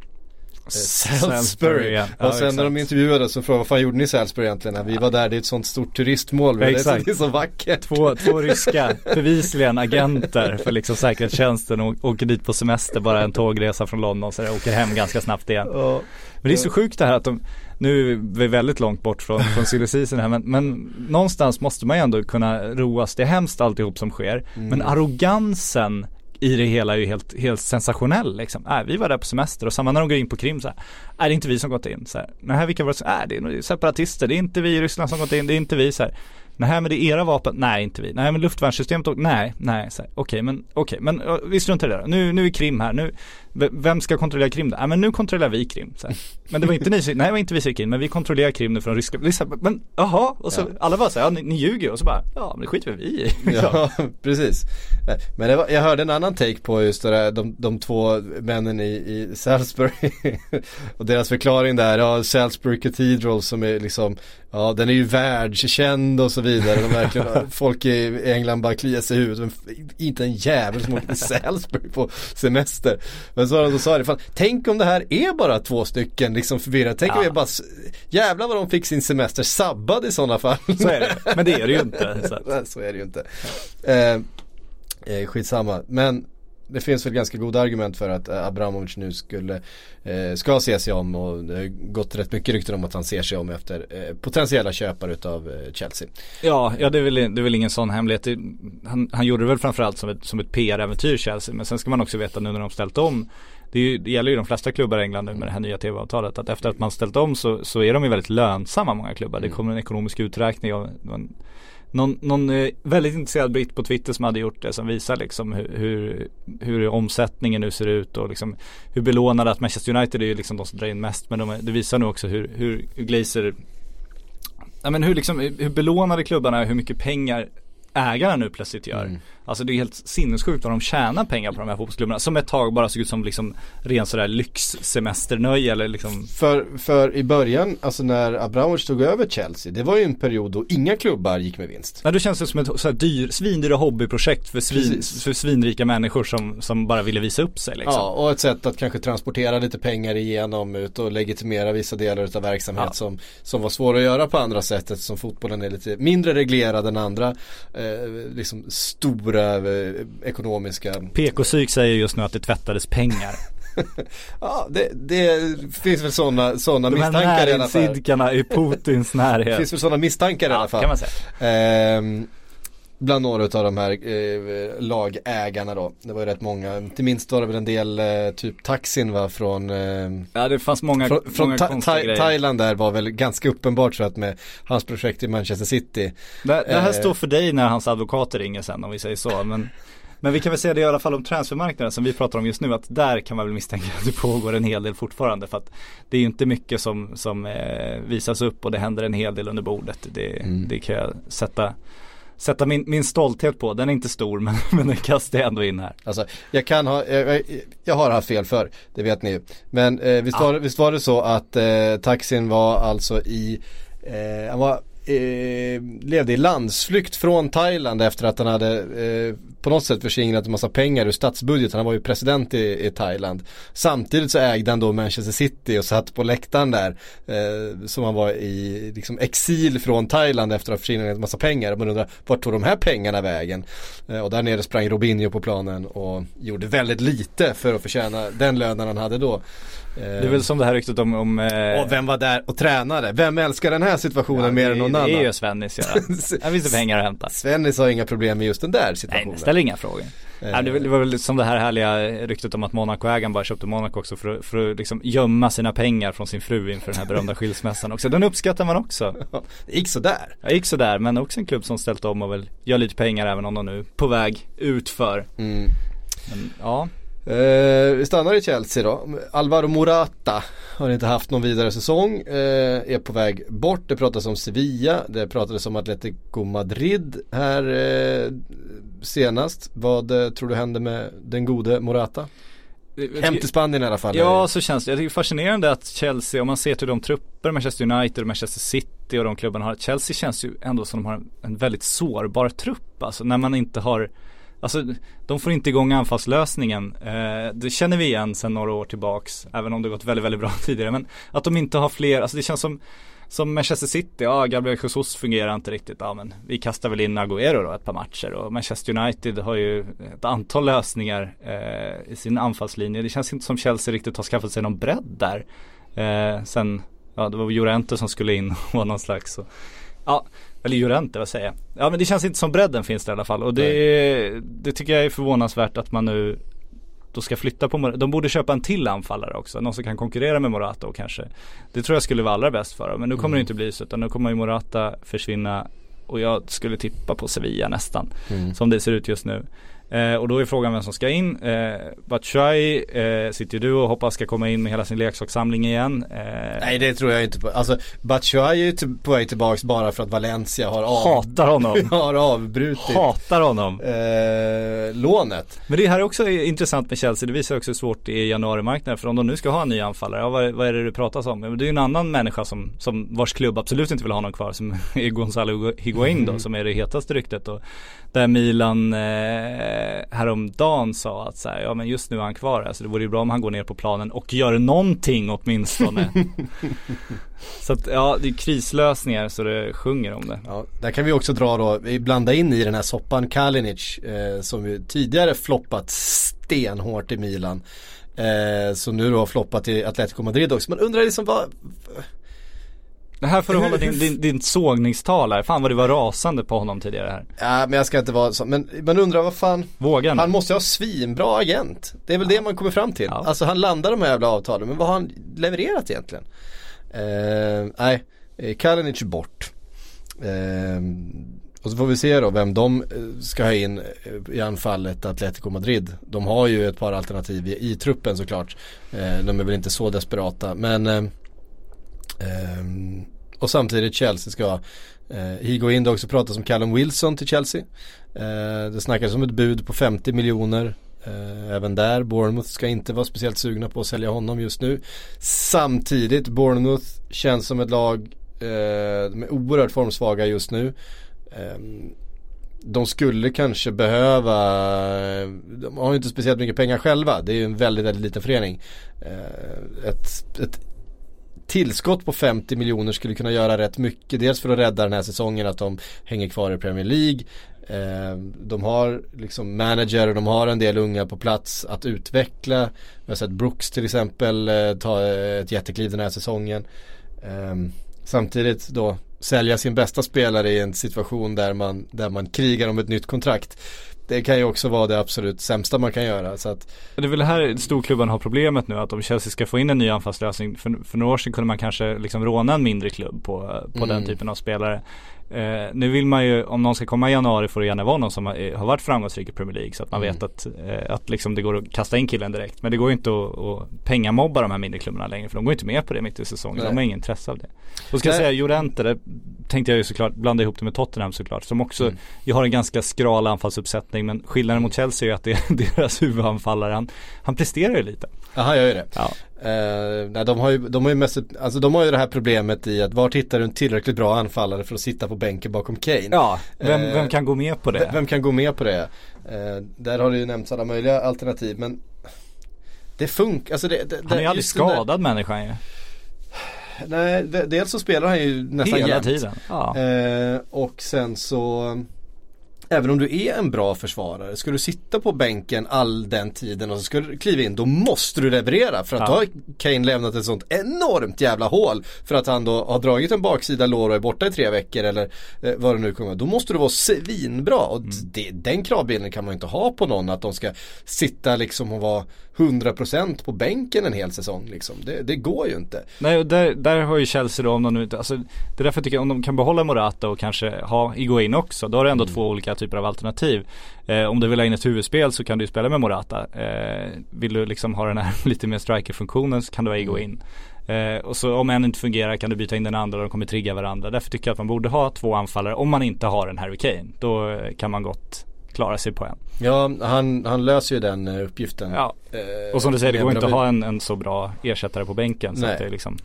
Salisbury. ja. och sen när exakt. de intervjuade så frågade vad fan gjorde ni i Salisbury egentligen? När vi var där, det är ett sånt stort turistmål. så, Exakt. det är så vackert. Två, två ryska, bevisligen agenter för liksom säkerhetstjänsten och åker dit på semester, bara en tågresa från London så åker hem ganska snabbt igen. Ja. Men det är så sjukt det här att de, nu är vi väldigt långt bort från, från silly här men, men någonstans måste man ju ändå kunna roas. Det är hemskt alltihop som sker. Men arrogansen i det hela är ju helt, helt sensationell liksom. Äh, vi var där på semester och samma när de går in på Krim så här. Är det är inte vi som gått in så här. Nej, vilka var det? som- Äh, det är separatister. Det är inte vi i Ryssland som gått in. Det är inte vi så här. Nej men det är era vapen, nej inte vi. Nej men luftvärnssystemet, och- nej, nej, så här. okej men, okej men vi struntar i det då. Nu, nu är Krim här, nu, vem ska kontrollera Krim då? Ja men nu kontrollerar vi Krim. Så här. Men det var inte ni, nej det var inte vi som gick in, men vi kontrollerar Krim nu från ryska, det är så här, men jaha, och så Ja. alla bara såhär, ja ni, ni ljuger och så bara, ja men det skiter vi i. Ja, precis. Nej, Men var, jag hörde en annan take på just det där, de, de två männen i, i Salisbury och deras förklaring där, ja Salisbury Cathedral som är liksom, ja den är ju världskänd och så vidare. De verkligen, folk i England bara kliar sig i huvudet, inte en jävel som åker till Salisbury på semester. Men så var de som sa det, fan, tänk om det här är bara två stycken liksom förvirrade, tänk om Ja. vi bara, jävlar vad de fick sin semester sabbad i sådana fall. Så är det, men det är det ju inte. Så så är det ju inte. Eh, eh, skitsamma. Men det finns väl ganska goda argument för att eh, Abramovic nu skulle, eh, ska se sig om och det har gått rätt mycket rykten om att han ser sig om efter eh, potentiella köpare utav eh, Chelsea. Ja, ja det, är väl, det är väl ingen sån hemlighet. Det, han, han gjorde det väl framförallt som ett, som ett PR-äventyr Chelsea. Men sen ska man också veta nu när de ställt om. Det, ju, det gäller ju de flesta klubbar i England nu med det här nya tv-avtalet. Att efter att man ställt om så, så är de ju väldigt lönsamma många klubbar. Det kommer en ekonomisk uträkning av någon, någon, någon eh, väldigt intresserad britt på Twitter som hade gjort det som visar liksom hur, hur, hur omsättningen nu ser ut och liksom hur belånade att Manchester United är ju liksom de som drar in mest. Men de, det visar nu också hur, hur Glazer Ja men hur liksom, hur belånade klubbarna är, hur mycket pengar ägarna nu plötsligt gör. Mm. Alltså det är helt sinnessjukt vad de tjänar pengar på de här fotbollsklubbarna. Som ett tag bara såg ut som liksom ren sådär lyxsemesternöje eller liksom För, för i början, alltså när Abramovic tog över Chelsea, det var ju en period då inga klubbar gick med vinst. Nej då känns det som ett så här dyr, svindyra hobbyprojekt för, svin, för svinrika människor som, som bara ville visa upp sig liksom. Ja, och ett sätt att kanske transportera lite pengar igenom ut och legitimera vissa delar av verksamhet Ja. som, som var svåra att göra på andra sätt eftersom fotbollen är lite mindre reglerad än andra eh, liksom stora eh, ekonomiska PK-psyk säger just nu att det tvättades pengar. Ja, det, det finns väl sådana såna De här misstankar i alla fall. näringsidkarna i Putins Det närhet. finns väl sådana misstankar i alla fall. kan man säga. Ehm, bland några av de här eh, lagägarna då. Det var ju rätt många. Inte minst var det väl en del eh, typ taxin va från eh, Ja det fanns många, från, från många Tha- konstiga Tha- grejer. Thailand där var väl ganska uppenbart så att med hans projekt i Manchester City. Det, det här Eh. står för dig när hans advokater ringer sen om vi säger så. Men, men vi kan väl säga det i alla fall om transfermarknaden som vi pratar om just nu. Att där kan man väl misstänka att det pågår en hel del fortfarande. För att det är ju inte mycket som, som eh, visas upp och det händer en hel del under bordet. Det, Mm. det kan jag sätta, sätta min, min stolthet på. Den är inte stor men, men den kastar jag ändå in här. Alltså jag kan ha, jag, jag- har haft fel för, det vet ni ju. Men eh, visst, var, visst var det så att eh, taxin var alltså i, eh, han var, eh, levde i landsflykt från Thailand efter att han hade eh, på något sätt förskingrat en massa pengar ur statsbudgeten. Han var ju president i, i Thailand. Samtidigt så ägde han då Manchester City och satt på läktaren där. Eh, som han var i liksom exil från Thailand efter att ha förskingrat en massa pengar. Och man undrar, vart tog de här pengarna vägen? Eh, och där nere sprang Robinho på planen och gjorde väldigt lite för att förtjäna den lönen han hade då. Det är väl som det här ryktet om, om eh, och vem var där och tränade? Vem älskar den här situationen ja, mer det, än någon det annan? är ju Svennis ja. Här finns det pengar att hämta. Svennis har inga problem med just den där Nej, situationen. men ställ inga frågor. Eh, Nej, det, var- det var väl som det här härliga ryktet om att Monaco-ägaren bara köpte Monaco också för, att- för att liksom gömma sina pengar från sin fru inför den här berömda skilsmässan också. Den uppskattar man också. Det gick sådär. Jag gick sådär, men också en klubb som ställt om och väl gör lite pengar även om de nu är på väg utför. Mm. Men ja, Eh, vi stannar i Chelsea då. Alvaro Morata har inte haft någon vidare säsong. Eh, är på väg bort. Det pratas om Sevilla. Det pratades om Atletico Madrid här eh, senast. Vad eh, tror du händer med den gode Morata? Hem till Spanien i alla fall. Ja, så känns det. Jag tycker det är fascinerande att Chelsea, om man ser till de trupper Manchester United och Manchester City och de klubbarna har. Chelsea känns ju ändå som de har en, en väldigt sårbar trupp. Alltså när man inte har Alltså de får inte igång anfallslösningen. Eh, det känner vi igen sedan några år tillbaks. Även om det gått väldigt, väldigt bra tidigare. Men att de inte har fler, alltså det känns som som Manchester City, ja Gabriel Jesus fungerar inte riktigt. Ja men vi kastar väl in Agüero då ett par matcher. Och Manchester United har ju ett antal lösningar eh, i sin anfallslinje. Det känns inte som Chelsea riktigt har skaffat sig någon bredd där. Eh, sen, ja det var Jorente som skulle in och någon slags så. Ja, eller Llorente, vad säger jag? Ja men det känns inte som bredden finns där i alla fall. Och det, det tycker jag är förvånansvärt att man nu då ska flytta på Morata. De borde köpa en till anfallare också. Någon som kan konkurrera med Morata och kanske. Det tror jag skulle vara allra bäst för dem. Men nu kommer det inte bli så. Utan nu kommer ju Morata försvinna. Och jag skulle tippa på Sevilla nästan. Mm. Som det ser ut just nu. Eh, och då är frågan vem som ska in. Eh, Batshuayi eh, sitter du och hoppas ska komma in med hela sin leksakssamling igen. Eh, Nej det tror jag inte på. Alltså Batshuayi är ju till- på väg tillbaks bara för att Valencia har, av, hatar honom. har avbrutit hatar honom. eh, lånet. Men det här är också intressant med Chelsea. Det visar också hur svårt det är i januarimarknaden. För om de nu ska ha en ny anfallare, ja, vad, vad är det det pratas om? Det är ju en annan människa som, som vars klubb absolut inte vill ha någon kvar. Som är Gonzalo Higuain då, som är det hetaste ryktet. Och där Milan eh, häromdagen sa att så här, ja men just nu är han kvar. Alltså det vore ju bra om han går ner på planen och gör någonting åtminstone. så att ja, det är krislösningar så det sjunger om det. Ja, där kan vi också dra då, vi blandar in i den här soppan Kalinic eh, som ju tidigare floppat stenhårt i Milan. Eh, som nu då har floppat i Atletico Madrid också. Man undrar liksom vad, Det här får du hålla din, din, din sågningstal här. Fan vad du var rasande på honom tidigare här. ja men jag ska inte vara så, men man undrar vad fan Våga nu. Han måste ha svinbra agent. Det är väl det man kommer fram till. Ja. Alltså han landar de här jävla avtalen, men vad har han levererat egentligen? Eh, nej, eh, Kalinic är bort. Eh, och så får vi se då vem de eh, ska ha in eh, i anfallet Atletico Madrid. De har ju ett par alternativ i, i truppen såklart. Eh, de är väl inte så desperata men och samtidigt Chelsea ska eh, Higuain det också pratas om Callum Wilson till Chelsea. Eh, det snackas om ett bud på 50 miljoner. Eh, även där, Bournemouth ska inte vara speciellt sugna på att sälja honom just nu. Samtidigt, Bournemouth känns som ett lag, eh, de är oerhört formsvaga just nu. Eh, de skulle kanske behöva, de har ju inte speciellt mycket pengar själva. Det är ju en väldigt, väldigt liten förening. Eh, ett, ett tillskott på 50 miljoner skulle kunna göra rätt mycket. Dels för att rädda den här säsongen att de hänger kvar i Premier League. Eh, de har liksom manager och de har en del unga på plats att utveckla. Vi har sett Brooks till exempel eh, ta eh, ett jättekliv den här säsongen. Eh, samtidigt då sälja sin bästa spelare i en situation där man, där man krigar om ett nytt kontrakt. Det kan ju också vara det absolut sämsta man kan göra. Så att, Det är väl här storklubben har problemet nu att om Chelsea ska få in en ny anfallslösning för, för några år sedan kunde man kanske liksom råna en mindre klubb på, på Mm. den typen av spelare. Eh, nu vill man ju, om någon ska komma i januari får det gärna vara någon som har, har varit framgångsrik i Premier League så att man Mm. vet att, eh, att liksom det går att kasta in killen direkt. Men det går ju inte att, att pengamobba de här mindre klubbarna längre för de går inte med på det mitt i säsongen. Nej. De har ingen intresse av det. Och ska jag Nej. säga Jorente, det tänkte jag ju såklart blanda ihop det med Tottenham såklart. Som också, Mm. jag har en ganska skral anfallsuppsättning men skillnaden mot Chelsea är ju att det är deras huvudanfallare. Han, han presterar ju lite. Jaha, jag gör det. Ja. Eh, nej, de har ju, de har ju mest, alltså de har ju det här problemet i att var hittar du en tillräckligt bra anfallare för att sitta på bänken bakom Kane? Ja, vem, Eh, vem kan gå med på det? V- Vem kan gå med på det? Eh, där har det ju nämnts alla möjliga alternativ men det funkar, alltså det, det, Han är ju aldrig där- skadad människan ju. Nej, de- dels så spelar han ju nästan Hela jämt. tiden. Ja. Och sen så Även om du är en bra försvarare, ska du sitta på bänken all den tiden och så ska du kliva in, då måste du leverera. För att Ja. då har Kane lämnat ett sånt enormt jävla hål. För att han då har dragit en baksida lår och är borta i tre veckor eller eh, vad det nu kommer. Då måste du vara svinbra. Och Mm. det, den kravbilden kan man inte ha på någon, att de ska sitta liksom och vara 100% på bänken en hel säsong. Liksom. Det, det går ju inte. Nej, och där, där har ju Chelsea då om de nu inte, alltså det är därför jag tycker om de kan behålla Morata och kanske ha Iguain också, då har du ändå två olika typer av alternativ. Eh, om du vill ha in ett huvudspel så kan du ju spela med Morata. Eh, vill du liksom ha den här lite mer striker-funktionen så kan du ha Iguain. Eh, och så om en inte fungerar kan du byta in den andra och de kommer trigga varandra. Därför tycker jag att man borde ha två anfallare om man inte har en Harry Kane. Då kan man gott klara sig på en. Ja, han, han löser ju den eh, uppgiften. Ja. Eh, Och som du säger, det går inte att ha en, en så bra ersättare på bänken. Så Nej. att det är liksom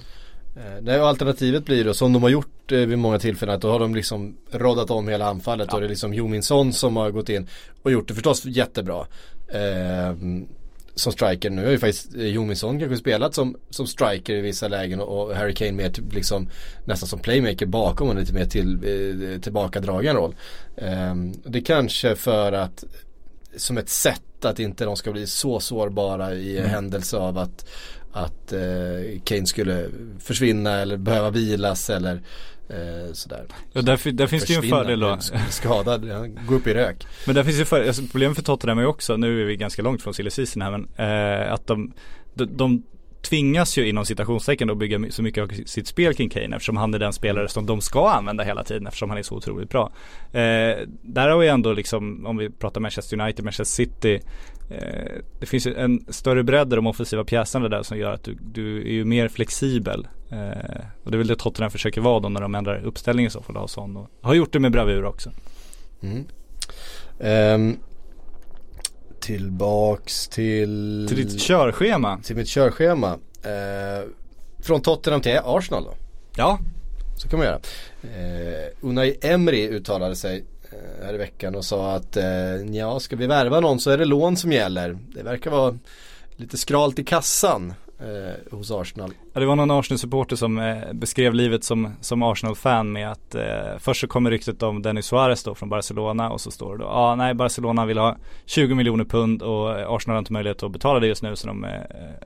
Eh, Nej, och alternativet blir då som de har gjort vid många tillfällen att då har de liksom roddat om hela anfallet Ja. och det är liksom Jominsson som har gått in och gjort det förstås jättebra. Eh, som striker nu har ju faktiskt eh, Jominsson kanske spelat som, som striker i vissa lägen och, och Harry Kane mer typ liksom nästan som playmaker bakom och lite mer till, eh, tillbakadragen roll. Eh, det kanske för att som ett sätt att inte de ska bli så sårbara i Mm. händelse av att att eh, Kane skulle försvinna eller behöva vilas eller eh, sådär. Ja, där, där finns det ju en fördel då. Skadad, han går upp i rök. Men där finns ju för, alltså problemet för Tottenham är också, nu är vi ganska långt från silly season här men eh, att de, de, de tvingas ju inom citationstecken då bygga så mycket av sitt spel kring Kane eftersom han är den spelare som de ska använda hela tiden eftersom han är så otroligt bra. Eh, där har vi ändå liksom, om vi pratar Manchester United, Manchester City, eh, det finns ju en större bredd i de offensiva pjäserna där som gör att du, du är ju mer flexibel. Eh, och det är väl det Tottenham försöker vara då när de ändrar uppställningen i så fall, sån och har gjort det med bravur också. Mm. Ehm, tillbaks till... Till ditt körschema. Till mitt körschema. Eh, från Tottenham till Arsenal då. Ja. Så kan man göra. Eh, Unai Emery uttalade sig eh, här i veckan och sa att eh, ja, ska vi värva någon så är det lån som gäller. Det verkar vara lite skralt i kassan eh, hos Arsenal. Ja, det var någon Arsenal-supporter som eh, beskrev livet som, som Arsenal-fan med att eh, först så kommer ryktet om Denis Suarez då från Barcelona och så står det då, ja ah, nej Barcelona vill ha 20 miljoner pund och Arsenal har inte möjlighet att betala det just nu så de, eh,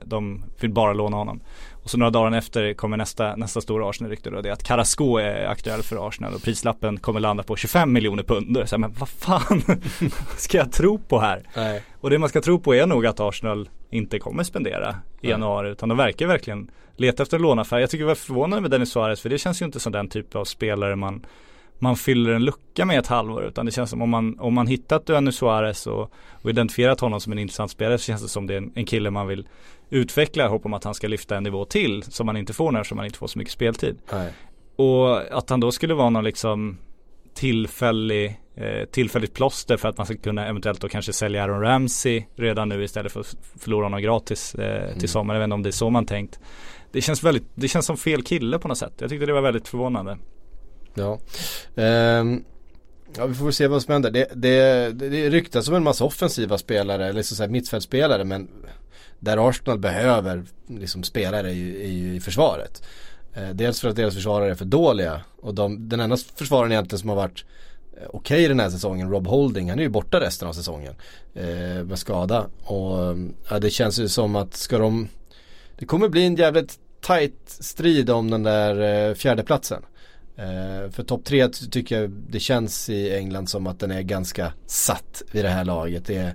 de vill bara låna honom. Och så några dagar efter kommer nästa, nästa stora Arsenal-rykte då. Det är att Carrasco är aktuell för Arsenal och prislappen kommer landa på 25 miljoner pund. Så här, men vad fan ska jag tro på här? Nej. Och det man ska tro på är nog att Arsenal inte kommer spendera i januari. Utan de verkar verkligen leta efter en låneaffär. Jag tycker det var förvånande med Dennis Suarez för det känns ju inte som den typ av spelare man man fyller en lucka med ett halvår utan det känns som om man, om man hittat Dennis Suarez och, och identifierat honom som en intressant spelare så känns det som det är en, en kille man vill utveckla hopp om att han ska lyfta en nivå till som man inte får när som man inte får så mycket speltid. Nej. Och att han då skulle vara någon liksom tillfällig, eh, tillfälligt plåster för att man ska kunna eventuellt då kanske sälja Aaron Ramsey redan nu istället för att förlora honom gratis eh, till mm. sommaren. Jag vet inte om det är så man tänkt. Det känns väldigt, det känns som fel kille på något sätt. Jag tyckte det var väldigt förvånande. Ja. Um. Ja vi får se vad som händer. Det, det, det ryktas om en massa offensiva spelare eller så mittfältspelare men där Arsenal behöver liksom spelare i, i, i försvaret. Eh, dels för att deras försvarare är för dåliga och de, den enda försvararen egentligen som har varit eh, okej okay den här säsongen, Rob Holding, han är ju borta resten av säsongen eh, med skada. Och ja, det känns ju som att ska de, det kommer bli en jävligt tight strid om den där eh, fjärdeplatsen. Eh, för topp tre tycker jag det känns i England som att den är ganska satt vid det här laget. Det är,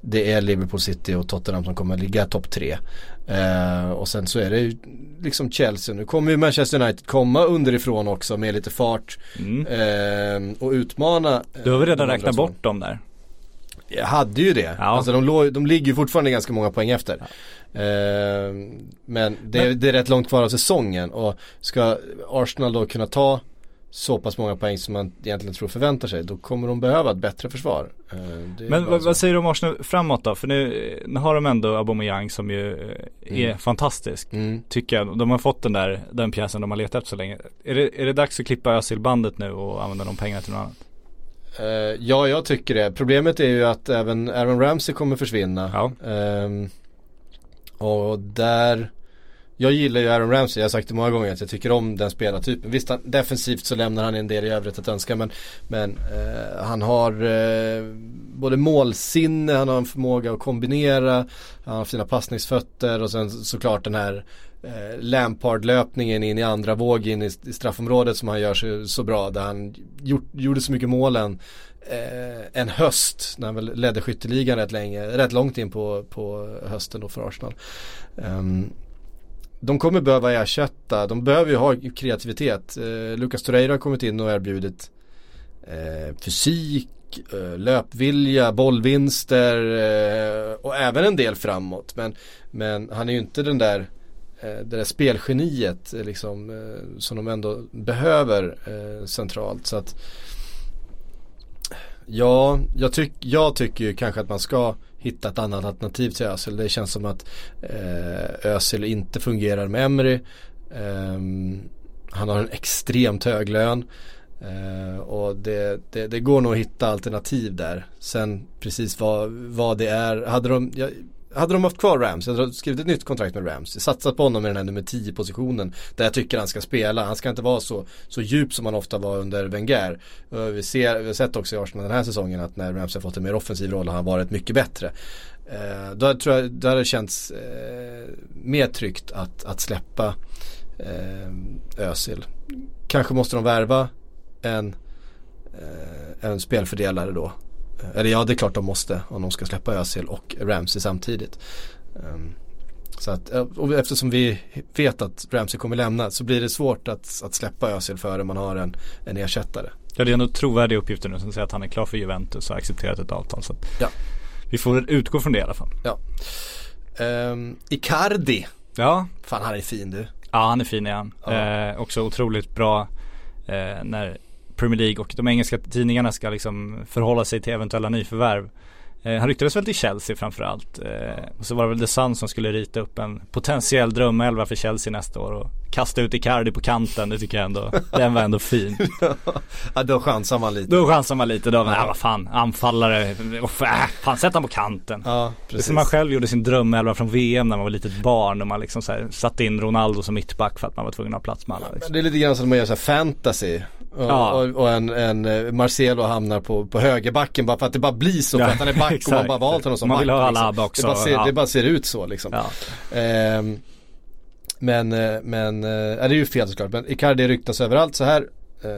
det är Liverpool City och Tottenham som kommer att ligga topp tre. Eh, och sen så är det ju liksom Chelsea. Nu kommer ju Manchester United komma underifrån också med lite fart. Mm. Eh, och utmana. Du har väl redan räknat bort dem där? Jag hade ju det. Ja. Alltså de, låg, de ligger ju fortfarande ganska många poäng efter. Ja. Eh, men, det, men det är rätt långt kvar av säsongen och ska Arsenal då kunna ta så pass många poäng som man egentligen tror förväntar sig. Då kommer de behöva ett bättre försvar. Eh, Men vad, vad, säger du om Arsenal framåt då? För nu, nu har de ändå Aubameyang som ju eh, är mm. fantastisk. Mm. Tycker jag. De har fått den där, den pjäsen de har letat efter så länge. Är det, är det dags att klippa Özil-bandet nu och använda de pengarna till något annat? Uh, ja, jag tycker det. Problemet är ju att även Aaron Ramsey kommer försvinna. Ja. Um, och där jag gillar ju Aaron Ramsey, jag har sagt det många gånger att jag tycker om den spelartypen. Visst, han, defensivt så lämnar han en del i övrigt att önska men, men eh, han har eh, både målsinne, han har en förmåga att kombinera, han har sina passningsfötter och sen såklart den här eh, Lampard-löpningen in i andra våg in i, i straffområdet som han gör så, så bra där han gjort, gjorde så mycket målen eh, en höst när han väl ledde skytteligan rätt länge, rätt långt in på, på hösten då för Arsenal. Um, de kommer behöva ersätta, de behöver ju ha kreativitet. Eh, Lucas Torreira har kommit in och erbjudit eh, fysik, eh, löpvilja, bollvinster eh, och även en del framåt. Men, men han är ju inte den där Eh, det där spelgeniet eh, liksom, eh, som de ändå behöver eh, centralt. Så att Ja, jag, tyck, jag tycker ju kanske att man ska hitta ett annat alternativ till Özil. Det känns som att eh, Özil inte fungerar med Emery. Eh, han har en extremt hög lön. Eh, och det, det, det, går nog att hitta alternativ där. Sen precis vad, vad det är. Hade de, jag, hade de haft kvar Rams, hade skrivit ett nytt kontrakt med Rams, satsat på honom i den här nummer 10 positionen där jag tycker han ska spela. Han ska inte vara så, så djup som han ofta var under Wenger. Eh, vi, ser, vi har sett också i Arsenal den här säsongen att när Rams har fått en mer offensiv roll har han varit mycket bättre. Eh, då tror jag det hade känts eh, mer tryggt att, att släppa eh, Özil. Kanske måste de värva en, eh, en spelfördelare då eller ja, det är klart de måste om de ska släppa Özil och Ramsey samtidigt. Um, Så att, och eftersom vi vet att Ramsey kommer lämna så blir det svårt att, att släppa Özil före man har en, en ersättare. Ja det är ändå trovärdiga uppgifter nu som säger att han är klar för Juventus och har accepterat ett avtal. Så att Ja. Vi får utgå från det i alla fall. Um, Icardi, Ja, fan han är fin du. ja han är fin han. Ja. Eh, också otroligt bra eh, när Premier League och de engelska tidningarna ska liksom förhålla sig till eventuella nyförvärv. Eh, han ryktades väl till Chelsea framförallt. Eh, och så var det väl The Sun som skulle rita upp en potentiell drömelva för Chelsea nästa år och kasta ut Icardi på kanten. Det tycker jag ändå, den var ändå fin. ja då chansar man lite. Då chansar man lite då, men ja. vad fan, anfallare, oh, äh, fan sätt han på kanten. Ja Det precis. som man själv gjorde sin drömelva från VM när man var litet barn och man liksom så satte in Ronaldo som mittback för att man var tvungen att ha plats med alla. Liksom. Det är lite grann som att man gör så fantasy. Och, Ja. och, och en, en eh, Marcelo hamnar på, på högerbacken bara för att det bara blir så. Ja, för att han är back och man bara valt honom som Man back. vill ha liksom. Också, Det bara, ser, ja. det bara ser ut så liksom. Ehm, men, eh, men, ja, det är ju fel såklart. Men Icardi ryktas överallt så här. Eh,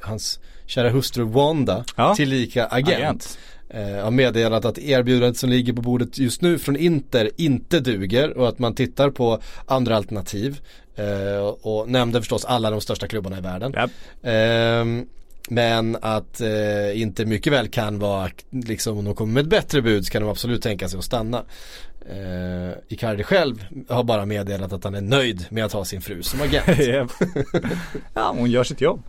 hans kära hustru Wanda, tillika agent. Agent. Eh, har meddelat att erbjudandet som ligger på bordet just nu från Inter inte duger och att man tittar på andra alternativ. Eh, och, nämnde förstås alla de största klubbarna i världen. Ja. Ehm, men att eh, Inter mycket väl kan vara, liksom om de kommer med ett bättre bud så kan de absolut tänka sig att stanna. Eh, Icardi själv har bara meddelat att han är nöjd med att ha sin fru som agent. Ja, hon gör sitt jobb.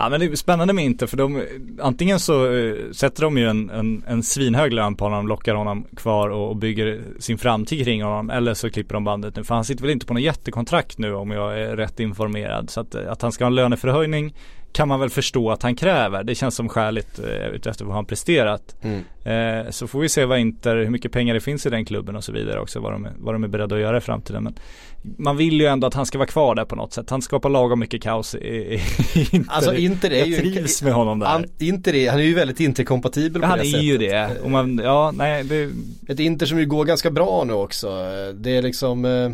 Ja men det är spännande med inte för de, antingen så uh, sätter de ju en, en, en svinhög lön på honom, lockar honom kvar och, och bygger sin framtid kring honom. Eller så klipper de bandet nu. För han sitter väl inte på något jättekontrakt nu om jag är rätt informerad. Så att, eh, att han ska ha en löneförhöjning kan man väl förstå att han kräver. Det känns som skäligt eh, utefter vad han presterat. Mm. Eh, så får vi se vad Inter, hur mycket pengar det finns i den klubben och så vidare också. Vad de, är- vad de är beredda att göra i framtiden. Men man vill ju ändå att han ska vara kvar där på något sätt. Han skapar lagom mycket kaos i, i, Inter. Alltså Inter är Jag ju trivs med honom där. Han, Inter är, han är ju väldigt interkompatibel på han det är sättet. ju det. Och man, ja, nej, det, Ett Inter som ju går ganska bra nu också. Det är liksom eh,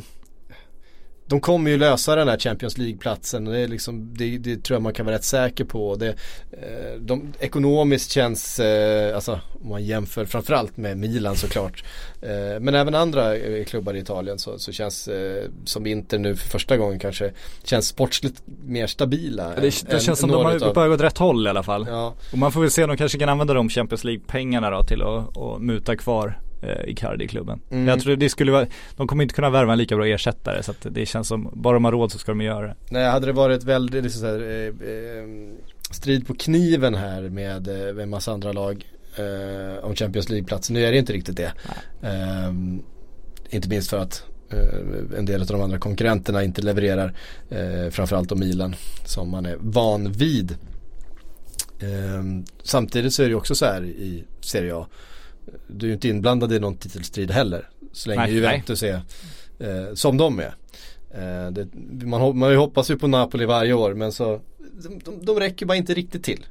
De kommer ju lösa den här Champions League-platsen. Det, liksom, det, det tror jag man kan vara rätt säker på. Det, eh, de, ekonomiskt känns, eh, alltså om man jämför framförallt med Milan såklart. Eh, men även andra klubbar i Italien så, så känns som Inter nu för första gången kanske känns sportsligt mer stabila. det, än- det än känns som de har utav- börjat gå åt rätt håll i alla fall. Ja, Och man får väl se om de kanske kan använda de Champions League-pengarna då till att muta kvar eh, Icardi i klubben. Mm. Jag tror det skulle vara, de kommer inte kunna värva en lika bra ersättare så att det känns som, bara de har råd så ska de göra det. Nej, hade det varit väldigt liksom så här, eh, eh, strid på kniven här med, eh, med en massa andra lag eh, om Champions League-platsen. Nu är det inte riktigt det. Eh, inte minst för att eh, en del av de andra konkurrenterna inte levererar. Eh, framförallt då Milan som man är van vid. Eh, samtidigt så är det också så här i Serie A. Du är ju inte inblandad i någon titelstrid heller. Så länge Nej, Juventus är eh, som de är. Eh, det, man, man hoppas ju på Napoli varje år men så de, de, de räcker bara inte riktigt till.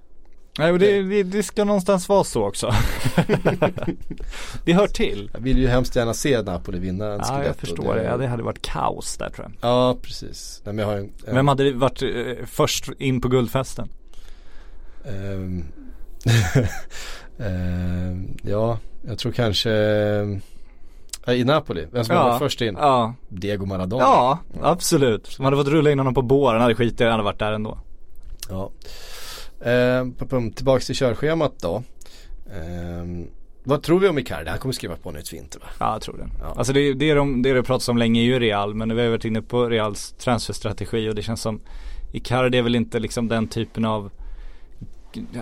Nej och det, det, det ska någonstans vara så också. det hör till. Jag vill ju hemskt gärna se Napoli vinna en Ja jag förstår det. Ja, det hade varit kaos där tror jag. Ja precis. Nej, men jag har en, en, Vem hade varit eh, först in på guldfesten? ehm, ehm, ja, jag tror kanske eh, i Napoli. Vem som Ja. var först in? Ja, Diego Maradona. ja absolut. Som hade fått rulla in honom på båren hade skitit han hade varit där ändå. Ja. Pum, tillbaks till körschemat då. Ehm, vad tror vi om Icardi? Han kommer skriva på nytt vinter va? Ja jag tror det. Ja. Alltså det, det, är de, det är det pratats om länge är ju Real men nu har vi varit inne på Reals transferstrategi och det känns som Icardi är väl inte liksom den typen av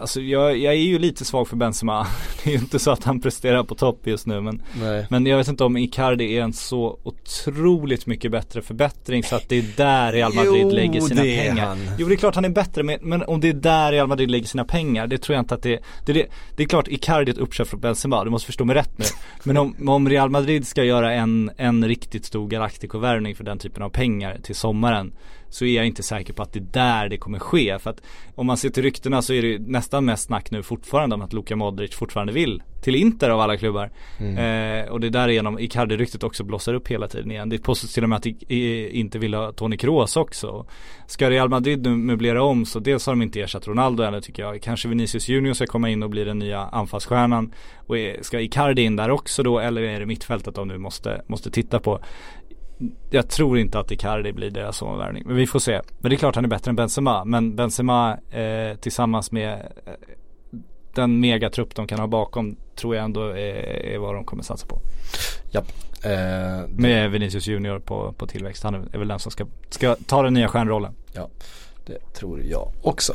Alltså jag, jag är ju lite svag för Benzema. Det är ju inte så att han presterar på topp just nu men Nej. Men jag vet inte om Icardi är en så otroligt mycket bättre förbättring så att det är där Real Madrid Jo, lägger sina det är pengar. han. Jo det är klart han är bättre men, men om det är där Real Madrid lägger sina pengar, det tror jag inte att det är. Det är, det, det är klart Icardi är ett uppköp från Benzema, du måste förstå mig rätt nu. Men om, om Real Madrid ska göra en, en riktigt stor Galactico-värvning för den typen av pengar till sommaren så är jag inte säker på att det är där det kommer ske. För att om man ser till ryktena så är det nästan mest snack nu fortfarande om att Luka Modric fortfarande vill till Inter av alla klubbar. Eh, och det är därigenom Icardi-ryktet också blossar upp hela tiden igen. Det påstås till och med att inte vill ha Toni Kroos också. Ska Real Madrid nu möblera om så dels har de inte ersatt Ronaldo ännu tycker jag. Kanske Vinicius Junior ska komma in och bli den nya anfallsstjärnan. Och ska Icardi in där också då eller är det mittfältet de nu måste, måste titta på? Jag tror inte att Icardi blir deras omvärvning. Men vi får se. Men det är klart han är bättre än Benzema. Men Benzema eh, tillsammans med eh, den megatrupp de kan ha bakom tror jag ändå är, är vad de kommer satsa på. Japp. Eh, Med Vinicius Junior på, på tillväxt. Han är väl den som ska, ska ta den nya stjärnrollen. det tror jag också.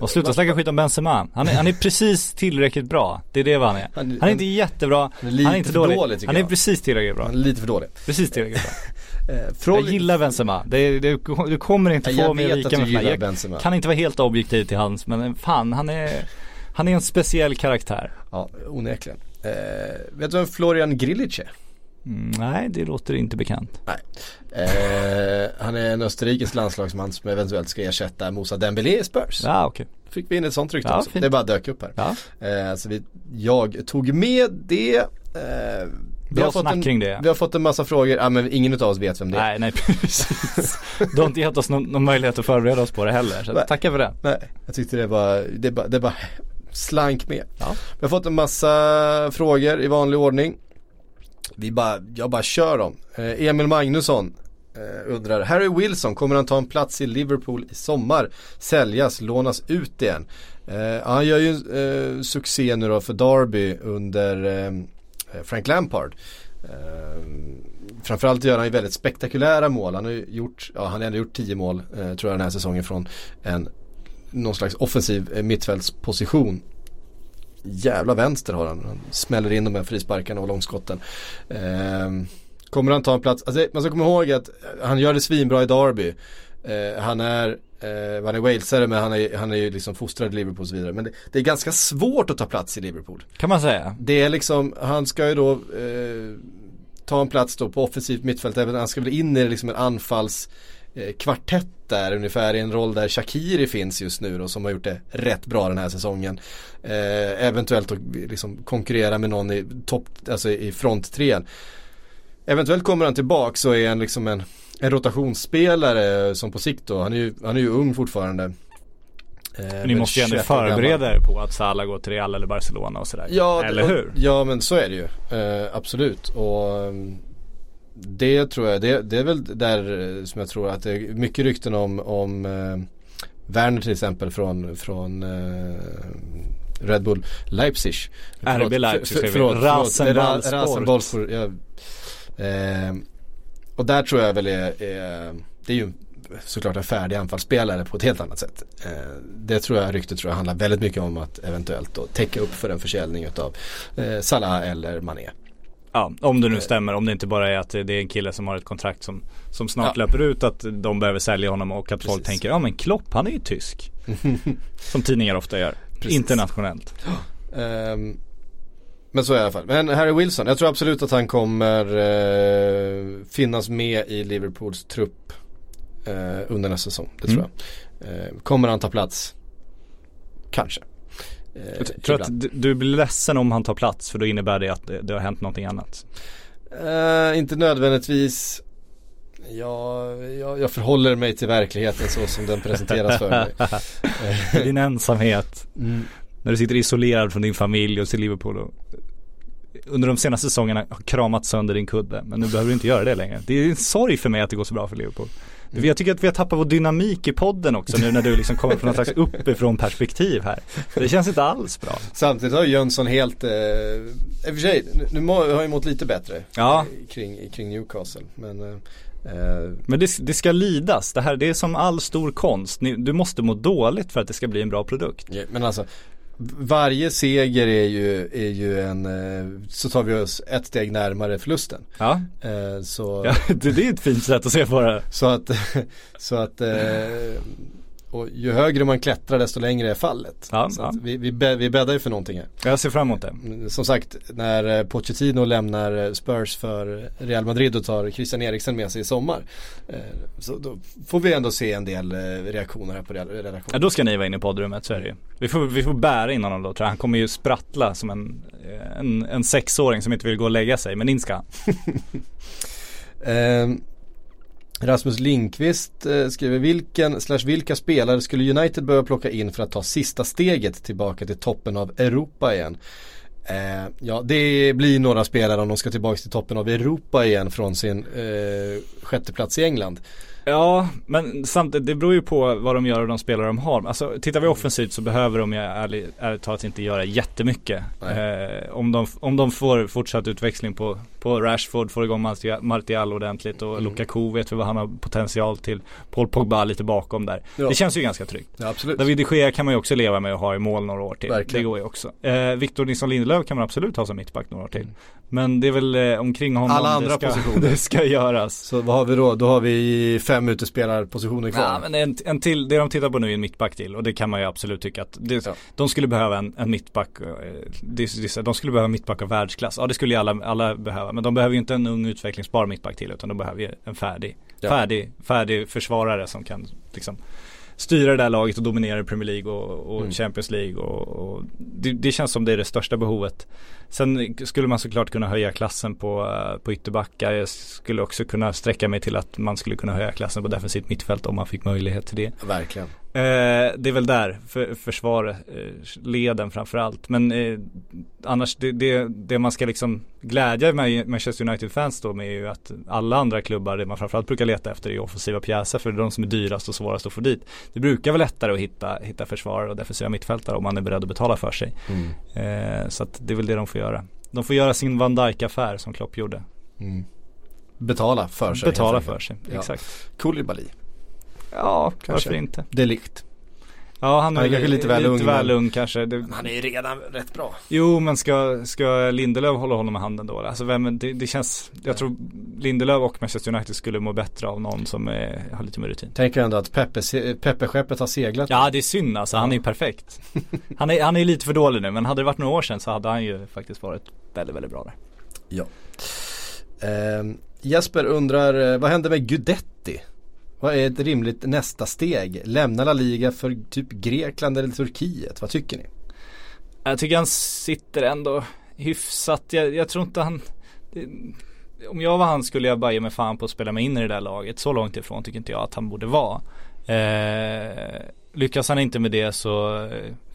Och sluta snacka skit om Benzema. Han är, han är precis tillräckligt bra. Det är det vad han är. Han, är inte jättebra. han är lite Han är inte dålig. dålig han är jag. precis tillräckligt bra. Han är lite för dålig. Precis tillräckligt bra. Eh, Jag från, gillar Benzema. Det, det, du kommer inte jag få mig att med gillar jag Benzema. kan inte vara helt objektiv till hans men fan han är Han är en speciell karaktär. Ja, onekligen. Eh, vet du vem Florian Grilic är? Mm, nej, det låter inte bekant. Eh, han är en österrikisk landslagsman som eventuellt ska ersätta Moussa Dembélé i Spurs. Ja, okej. Fick vi in ett sånt rykte Ja, också. fint. Det bara dök upp här. Ja, Eh, så vi, jag tog med det. Eh, vi, har fått en, kring det. vi har fått en massa frågor, ja, men ingen av oss vet vem det är. Nej, nej precis. Du har inte gett oss någon, någon möjlighet att förbereda oss på det heller. Så Nej. tackar för det. Nej, jag tyckte det var, det bara, det bara slank med. Ja. Vi har fått en massa frågor i vanlig ordning. Vi bara, jag bara kör dem. Eh, Emil Magnusson eh, undrar, Harry Wilson, kommer han ta en plats i Liverpool i sommar? Säljas, lånas ut igen? Eh, han gör ju eh, succé nu då för Derby under eh, Frank Lampard. Eh, framförallt gör han ju väldigt spektakulära mål. Han har ju gjort, ja han har ändå gjort 10 mål eh, tror jag den här säsongen från en någon slags offensiv eh, mittfältsposition. Jävla vänster har han. Han smäller in de här frisparkarna och långskotten. Eh, kommer han ta en plats? Alltså, man ska komma ihåg att han gör det svinbra i Derby. Eh, han är eh, han är walesare men han är, han är ju liksom fostrad i Liverpool och så vidare. Men det, det är ganska svårt att ta plats i Liverpool. Kan man säga. Det är liksom, han ska ju då eh, ta en plats då på offensivt mittfält. Även han ska väl in i liksom en anfalls kvartett där ungefär i en roll där Shakiri finns just nu då som har gjort det rätt bra den här säsongen. Eh, eventuellt att liksom konkurrera med någon i topp, alltså i fronttrean. Eventuellt kommer han tillbaka så är han liksom en, en rotationsspelare som på sikt då, han är ju, han är ju ung fortfarande. Eh, Ni måste ju ändå 21 år gammal. förbereda er på att Salah går till Real eller Barcelona och sådär. Ja, eller hur? Ja men så är det ju. Eh, absolut. Och um, det tror jag, det, det är väl där eh, som jag tror att det är mycket rykten om, om uh, Werner till exempel från, från eh, Red Bull Leipzig. RB Leipzig, för, förlåt, förlåt, Rasenballsport, ja. Eh, och där tror jag väl är, är det är ju såklart en färdig anfallsspelare på ett helt annat sätt. Eh, det tror jag, ryktet tror jag handlar väldigt mycket om att eventuellt då täcka upp för en försäljning utav eh, Salah eller Mané. Ja, om det nu stämmer. Om det inte bara är att det är en kille som har ett kontrakt som, som snart Ja. löper ut. Att de behöver sälja honom och att folk tänker, ja men Klopp han är ju tysk. som tidningar ofta gör. Precis. Internationellt. Ehm, men så är det i alla fall. Men Harry Wilson, jag tror absolut att han kommer eh, finnas med i Liverpools trupp eh, under nästa säsong. Det tror Mm. jag. Eh, kommer han ta plats? Kanske. Eh, Jag tror att ibland. du, du blir ledsen om han tar plats för då innebär det att det, det har hänt någonting annat. Eh, inte nödvändigtvis. Jag, jag, jag förhåller mig till verkligheten så som den presenteras för mig. Din ensamhet. Mm. När du sitter isolerad från din familj och ser Liverpool och under de senaste säsongerna har kramat sönder din kudde. Men nu behöver du inte göra det längre. Det är en sorg för mig att det går så bra för Liverpool. Jag tycker att vi har tappat vår dynamik i podden också nu när du liksom kommer från något slags uppifrån perspektiv här. Det känns inte alls bra. Samtidigt har ju Jönsson helt, eh, i och för sig, nu- må- har jag mått lite bättre Ja. kring, kring Newcastle. Men eh, eh, Men det, det ska lidas. Det här det är som all stor konst. Ni, du måste må dåligt för att det ska bli en bra produkt. ja, men alltså varje seger är ju, är ju en, eh, så tar vi oss ett steg närmare förlusten. Ja, Eh, så, ja det, det är ett fint sätt att se på det. så att, så att eh, och ju högre man klättrar desto längre är fallet. Ja, Så ja. vi, vi, vi bäddar ju för någonting här. Jag ser fram emot det. Mm, Som sagt, när eh, Pochettino lämnar eh, Spurs för Real Madrid och tar Christian Eriksen med sig i sommar. eh, Så då får vi ändå se en del reaktioner här på Real- Ja, redaktionen. då ska ni vara inne i poddrummet, så är det ju. Vi får, vi får bära in honom då tror jag. Han kommer ju sprattla som en, en, en sexåring som inte vill gå och lägga sig. Men in ska han. Eh, Rasmus Linkvist eh, skriver vilken slash vilka spelare skulle United behöva plocka in för att ta sista steget tillbaka till toppen av Europa igen? Eh, ja, det blir några spelare om de ska tillbaka till toppen av Europa igen från sin eh, sjätteplats i England. Ja, men samtidigt, det beror ju på vad de gör och de spelare de har. Alltså tittar vi offensivt så behöver de ju ärligt, ärligt talat inte göra jättemycket. Eh, om, de, om de får fortsatt utväxling på, på Rashford, får igång Martial, Martial ordentligt och Mm. Lukaku vet vi vad han har potential till. Paul Pogba lite bakom där. Ja. Det känns ju ganska tryggt. Ja, absolut. David de Gea kan man ju också leva med och ha i mål några år till. Verkligen. Det går ju också. Eh, Victor Nilsson Lindelöf kan man absolut ha som mittback några år till. Mm. Men det är väl eh, omkring honom Alla andra det ska, positioner. det ska göras. Så vad har vi då? Då har vi fem utespelarpositioner kvar. Ja, men en, en till, det de tittar på nu är en mittback till och det kan man ju absolut tycka att det, Ja. de skulle behöva en, en mittback, eh, det, det, de skulle behöva en mittback av världsklass. Ja det skulle ju alla, alla behöva, men de behöver ju inte en ung utvecklingsbar mittback till utan de behöver ju en färdig, Ja. färdig, färdig försvarare som kan liksom styra det där laget och dominera i Premier League och, och Mm. Champions League och, och det, det känns som det är det största behovet. Sen skulle man såklart kunna höja klassen på, eh, på ytterbackar. Jag skulle också kunna sträcka mig till att man skulle kunna höja klassen på defensivt mittfält om man fick möjlighet till det. Verkligen. Eh, det är väl där, för, försvaret, eh, leden framförallt. Men eh, annars, det, det, det man ska liksom glädja med Manchester United-fans då med är ju att alla andra klubbar, det man framförallt brukar leta efter är offensiva pjäser för det är de som är dyrast och svårast att få dit. Det brukar vara lättare att hitta, hitta försvarare och defensiva mittfältare om man är beredd att betala för sig. Mm. Eh, så att det är väl det de får göra. De får göra sin Van Dijk-affär som Klopp gjorde. Mm. Betala för sig. Betala för sig, Ja. exakt. Koulibaly. Ja, Kanske. varför inte? Delikt. Ja, han är, Han är kanske lite väl ung, Lite väl men- ung kanske. Det, Han är ju redan rätt bra. Jo men ska, ska Lindelöf hålla honom med handen då? Alltså vem, det, det känns, jag tror Lindelöf och Manchester United skulle må bättre av någon som är, har lite mer rutin. Tänker ändå att Peppe, Peppe-skeppet har seglat. Ja det är synd alltså, han är ju perfekt. Han är, han är lite för dålig nu men hade det varit några år sedan så hade han ju faktiskt varit väldigt, väldigt bra där. Ehm, Jesper undrar, eh, vad händer med Gudetti? Vad är ett rimligt nästa steg? Lämna La Liga för typ Grekland eller Turkiet? Vad tycker ni? Jag tycker han sitter ändå hyfsat, jag, jag tror inte han det, Om jag var han skulle jag bara ge mig fan på att spela mig in i det där laget. Så långt ifrån tycker inte jag att han borde vara. Eh, lyckas han inte med det så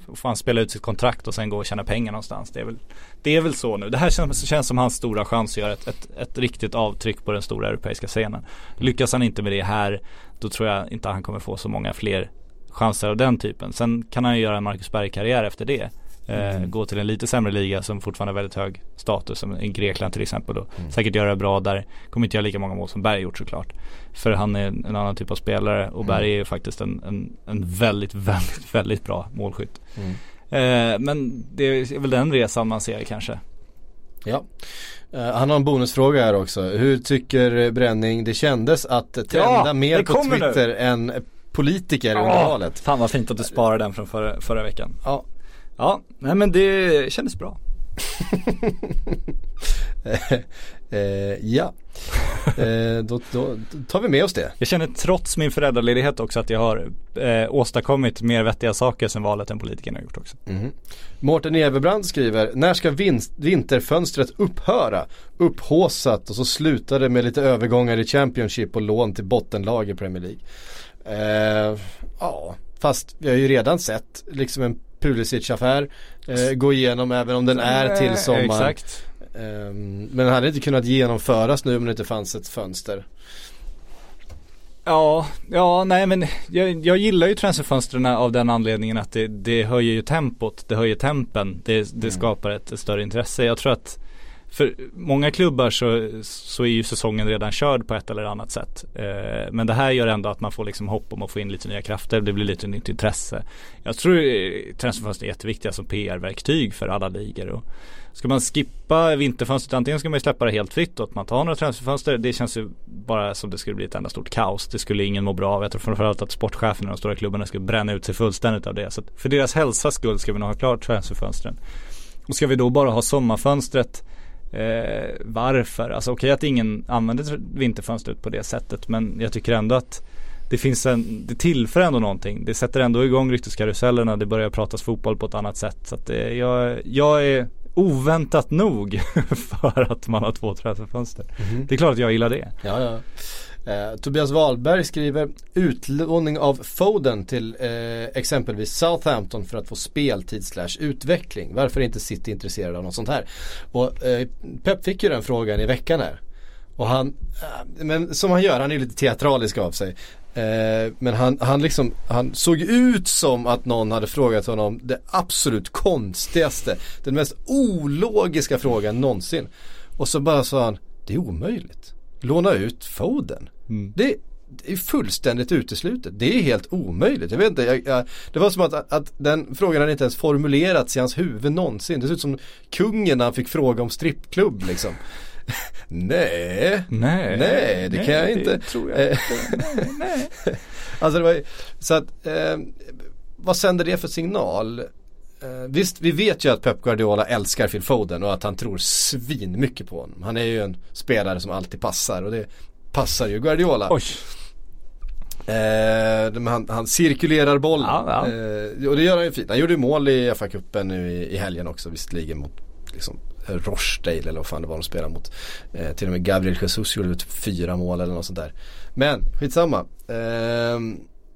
och får han spela ut sitt kontrakt och sen gå och tjäna pengar någonstans. Det är väl, det är väl så nu. Det här känns, känns som hans stora chans att göra ett, ett, ett riktigt avtryck på den stora europeiska scenen. Lyckas han inte med det här då tror jag inte han kommer få så många fler chanser av den typen. Sen kan han ju göra en Marcus Berg-karriär efter det. Eh, Gå till en lite sämre liga som fortfarande har väldigt hög status som i Grekland till exempel då. Säkert göra det bra där. Kommer inte göra lika många mål som Berg gjort såklart. För han är en annan typ av spelare och Berg är ju faktiskt en, en, en väldigt, väldigt, väldigt bra målskytt. Eh, men det är väl den resan man ser kanske. Ja. Eh, han har en bonusfråga här också. Hur tycker Bränning det kändes att trenda Ja, mer på kommer nu. Twitter än politiker under valet? Fan vad fint att du sparade den från förra, förra veckan. Ja. Ja, nej men det kändes bra. eh, ja. Eh, då, då tar vi med oss det. Jag känner trots min föräldraledighet också att jag har eh, åstadkommit mer vettiga saker sen valet än politikerna har gjort också. Mhm. Mårten Everbrand skriver, när ska vinst, vinterfönstret upphöra? Upphåsat och så slutar det med lite övergångar i Championship och lån till bottenlag i Premier League. Eh, ja, fast vi har ju redan sett liksom en Pulisic-affär eh, gå igenom även om den är till sommaren. Exakt. Eh, men den hade inte kunnat genomföras nu om det inte fanns ett fönster. Ja, ja nej men jag, jag gillar ju transferfönstren av den anledningen att det, det höjer ju tempot, det höjer tempen, det, det skapar ett, ett större intresse. Jag tror att för många klubbar så, så är ju säsongen redan körd på ett eller annat sätt. Eh, men det här gör ändå att man får liksom hopp om att få in lite nya krafter, det blir lite nytt intresse. Jag tror eh, transferfönster är jätteviktiga som PR-verktyg för alla ligor. Och ska man skippa vinterfönstret, antingen ska man ju släppa det helt fritt och att man tar några transferfönster, det känns ju bara som det skulle bli ett enda stort kaos. Det skulle ingen må bra av. Jag tror framförallt att sportcheferna och de stora klubbarna skulle bränna ut sig fullständigt av det. Så att för deras hälsas skull ska vi nog ha klart transferfönstren. Och ska vi då bara ha sommarfönstret eh, varför? Alltså okej att ingen använder vinterfönstret på det sättet men jag tycker ändå att det finns en, det tillför ändå någonting. Det sätter ändå igång rykteskarusellerna. Det börjar pratas fotboll på ett annat sätt. Så att det, jag, jag är oväntat nog för att man har två transferfönster. Mhm. Det är klart att jag gillar det. Ja, ja. Eh, Tobias Wahlberg skriver utlåning av Foden till eh, exempelvis Southampton för att få speltid slash utveckling. Varför är inte City intresserade av något sånt här? Och eh, Pep fick ju den frågan i veckan här. Och han, eh, men som han gör, han är lite teatralisk av sig. Eh, men han, han liksom, han såg ut som att någon hade frågat honom det absolut konstigaste, den mest ologiska frågan någonsin. Och så bara sa han, det är omöjligt. Låna ut Foden. Det, det är fullständigt uteslutet. Det är helt omöjligt. Jag vet inte, jag, jag, det var som att, att den frågan hade inte ens formulerats i hans huvud någonsin. Det ser ut som kungen när han fick fråga om strippklubb liksom. nej, Nej, nej, det kan jag inte. Det tror jag Eh, inte. Nej, nej. Alltså det var ju, så att, eh, vad sänder det för signal? Eh, visst, vi vet ju att Pep Guardiola älskar Phil Foden och att han tror svin mycket på honom. Han är ju en spelare som alltid passar och det passar ju Guardiola. Oj. Eh, han, han cirkulerar bollen. Ja, ja. Eh, och det gör han ju fint. Han gjorde ju mål i FA-cupen nu i, i helgen också visserligen mot liksom, Rochdale eller vad fan det var de spelade mot. Eh, till och med Gabriel Jesus gjorde typ fyra mål eller något sånt där. Men skitsamma. Eh,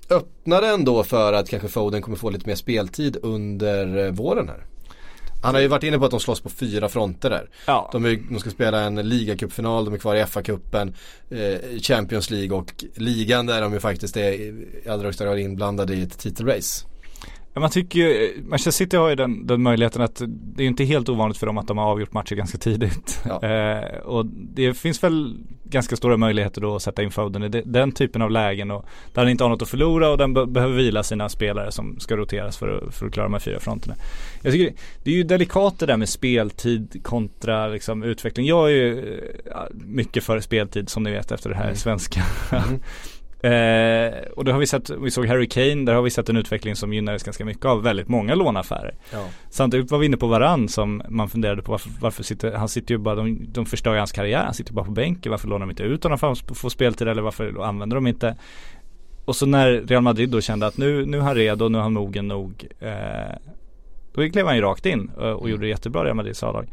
öppnade ändå för att kanske Foden kommer få lite mer speltid under eh, våren här. Han har ju varit inne på att de slåss på fyra fronter där. Ja. De, är, de ska spela en ligacupfinal, de är kvar i FA-cupen, eh, Champions League och ligan där de ju faktiskt är i allra högsta grad inblandade i ett titelrace. Man tycker ju, Manchester City har ju den, den möjligheten att det är ju inte helt ovanligt för dem att de har avgjort matcher ganska tidigt. Ja. Eh, och det finns väl ganska stora möjligheter då att sätta in Foden i de, den typen av lägen och där han inte har något att förlora och den be- behöver vila sina spelare som ska roteras för att, för att klara de här fyra fronterna. Jag tycker det är ju delikat det där med speltid kontra liksom utveckling. Jag är ju eh, mycket för speltid som ni vet efter det här Mm. svenska Eh, och det har vi sett, vi såg Harry Kane, där har vi sett en utveckling som gynnades ganska mycket av väldigt många lånaffärer. Ja. Samtidigt var vi inne på Varann som man funderade på varför, varför sitter, han sitter ju bara, de, de förstör ju hans karriär, han sitter bara på bänken, varför lånar de inte ut honom för att få speltid eller varför använder de inte? Och så när Real Madrid då kände att nu, nu är han redo, nu är han mogen nog eh, Då klev han ju rakt in eh, och gjorde det jättebra Real Madrids A-lag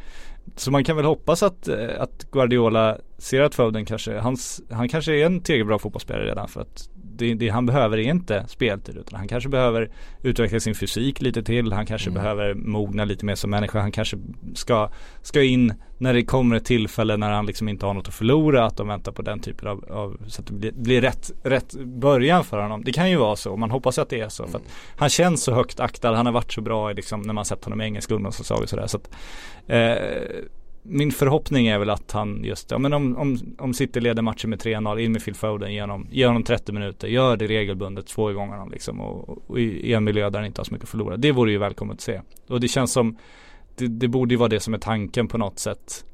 så man kan väl hoppas att, eh, att Guardiola ser att Foden kanske, hans, han kanske är en tillräckligt bra fotbollsspelare redan för att det, det han behöver är inte speltid utan han kanske behöver utveckla sin fysik lite till. Han kanske behöver mogna lite mer som människa. Han kanske ska, ska in när det kommer ett tillfälle när han liksom inte har något att förlora. Att de väntar på den typen av, av så att det blir, blir rätt, rätt början för honom. Det kan ju vara så. Man hoppas att det är så. För att han känns så högt aktad. Han har varit så bra i liksom, när man sett honom i engelska ungdomssäsong och sådär. Så att, eh, min förhoppning är väl att han just, ja men om, om, om City leder matchen med 3-0, in med Phil Foden, ge honom, 30 minuter, gör det regelbundet, få igång honom liksom och, och i, i en miljö där han inte har så mycket att förlora. Det vore ju välkommet att se. Och det känns som, det, det borde ju vara det som är tanken på något sätt.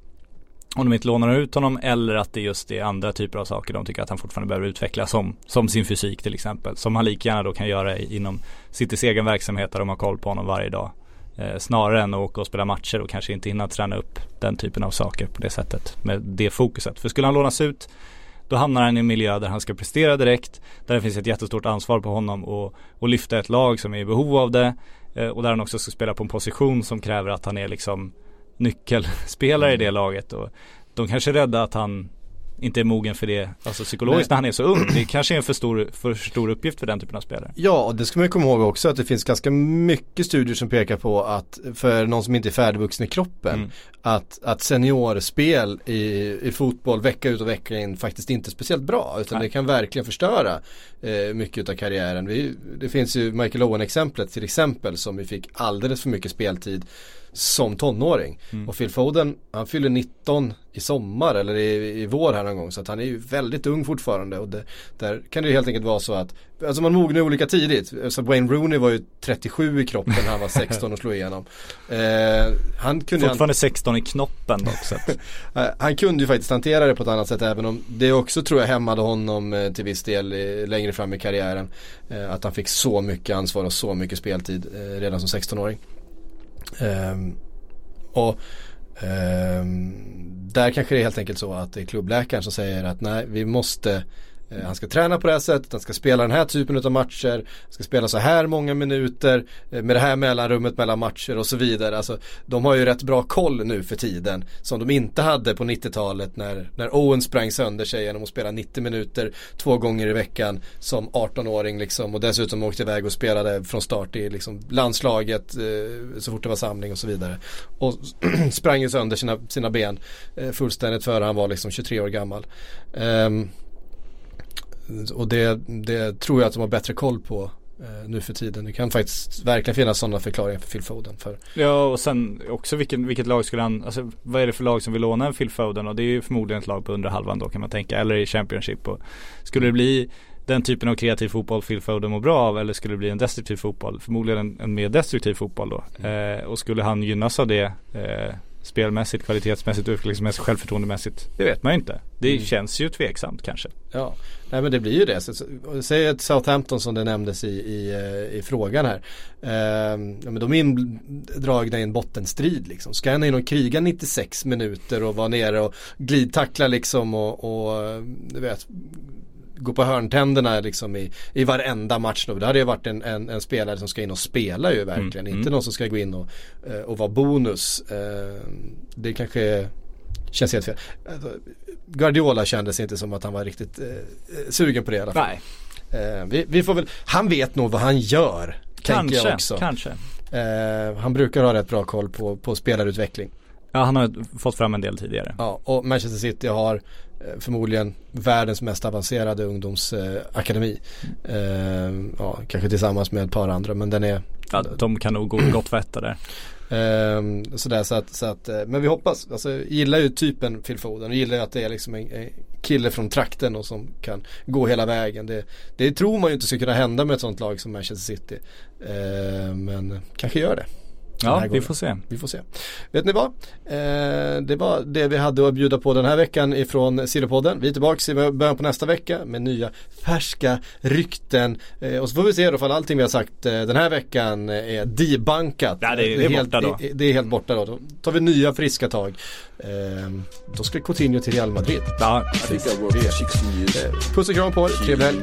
Om de inte lånar ut honom eller att det just är andra typer av saker de tycker att han fortfarande behöver utveckla som, som sin fysik till exempel. Som han lika gärna då kan göra inom Citys egen verksamhet där de har koll på honom varje dag. Eh, snarare än att åka och spela matcher och kanske inte hinna träna upp den typen av saker på det sättet. Med det fokuset. För skulle han lånas ut då hamnar han i en miljö där han ska prestera direkt. Där det finns ett jättestort ansvar på honom och, och lyfta ett lag som är i behov av det. Eh, och där han också ska spela på en position som kräver att han är liksom nyckelspelare i det laget. Och de kanske är rädda att han inte är mogen för det, alltså psykologiskt Nej. när han är så ung. Det kanske är en för stor, för stor uppgift för den typen av spelare. Ja, och det ska man ju komma ihåg också att det finns ganska mycket studier som pekar på att för någon som inte är färdigvuxen i kroppen Mm. att, att seniorspel i, i fotboll vecka ut och vecka in faktiskt inte är speciellt bra utan Nej. det kan verkligen förstöra eh, mycket av karriären. Vi, det finns ju Michael Owen exemplet till exempel som vi fick alldeles för mycket speltid som tonåring. Mm. Och Phil Foden, han fyller 19 i sommar eller i, i vår här någon gång. Så att han är ju väldigt ung fortfarande. Och det, där kan det ju helt enkelt vara så att, alltså man mognar olika tidigt. Så Wayne Rooney var ju 37 i kroppen när han var 16 och slog igenom. Eh, han kunde Fortfarande 16 i knoppen dock så Eh, Han kunde ju faktiskt hantera det på ett annat sätt även om det också tror jag hämmade honom eh, till viss del eh, längre fram i karriären. Eh, Att han fick så mycket ansvar och så mycket speltid eh, redan som 16-åring. Ehm, och ehm, där kanske det är helt enkelt så att det är klubbläkaren som säger att nej vi måste Eh, han ska träna på det här sättet, han ska spela den här typen av matcher, han ska spela så här många minuter eh, med det här mellanrummet mellan matcher och så vidare. Alltså, de har ju rätt bra koll nu för tiden som de inte hade på 90-talet när, när Owen sprang sönder sig genom att spela 90 minuter två gånger i veckan som 18-åring liksom och dessutom åkte iväg och spelade från start i liksom landslaget eh, så fort det var samling och så vidare. Och sprang ju sönder sina, sina ben eh, fullständigt före han var liksom 23 år gammal. Ehm, och det, det tror jag att de har bättre koll på eh, nu för tiden. Det kan faktiskt verkligen finnas sådana förklaringar för Phil Foden. För, Ja och sen också vilken, vilket lag skulle han, alltså vad är det för lag som vill låna en Phil Foden och det är ju förmodligen ett lag på under halvan då kan man tänka eller i Championship och skulle det bli den typen av kreativ fotboll Phil Foden mår bra av eller skulle det bli en destruktiv fotboll? Förmodligen en, en mer destruktiv fotboll då. Eh, och skulle han gynnas av det eh, spelmässigt, kvalitetsmässigt, utvecklingsmässigt, självförtroendemässigt? Det vet man ju inte. Det Mm. känns ju tveksamt kanske. ja, nej men det blir ju det. Säg ett Southampton som det nämndes i, i, eh, i frågan här. Ja, men de är indragna i en bottenstrid liksom. Ska han in och kriga 96 minuter och vara nere och glidtackla liksom och, och eh, du vet gå på hörntänderna liksom i, i varenda match nu. Det hade ju varit en, en, en spelare som ska in och spela ju verkligen. Mm, Inte mm. någon som ska gå in och, eh, och vara bonus. Eh, Det kanske känns helt fel. Alltså, Guardiola kändes inte som att han var riktigt eh, sugen på det i alla fall. Nej, vi, vi får väl, han vet nog vad han gör. Kanske, också. kanske. Han brukar ha rätt bra koll på, på spelarutveckling. Ja han har fått fram en del tidigare. Ja, och Manchester City har förmodligen världens mest avancerade ungdomsakademi. Eh, ja, kanske tillsammans med ett par andra men den är Ja, de kan nog gå gott vätta där. Ehm, sådär så att, så att, eh, men vi hoppas, alltså jag gillar ju typen Phil Foden och gillar ju att det är liksom en, en kille från trakten och som kan gå hela vägen. Det, det tror man ju inte ska kunna hända med ett sånt lag som Manchester City. Ehm, men kanske gör det. Ja, vi får se. Vi får se. Vet ni vad? Eh, det var det vi hade att bjuda på den här veckan ifrån Sillypodden. Vi är tillbaka i början på nästa vecka med nya färska rykten. Eh, och så får vi se då ifall allting vi har sagt eh, den här veckan är debunkat. Ja, det är- det är helt, borta då. Det, det är helt borta då. Då tar vi nya friska tag. Eh, då ska Coutinho till Real Madrid. Ja, I think I worked for 16 years. Eh, puss och kram på er, trevlig helg.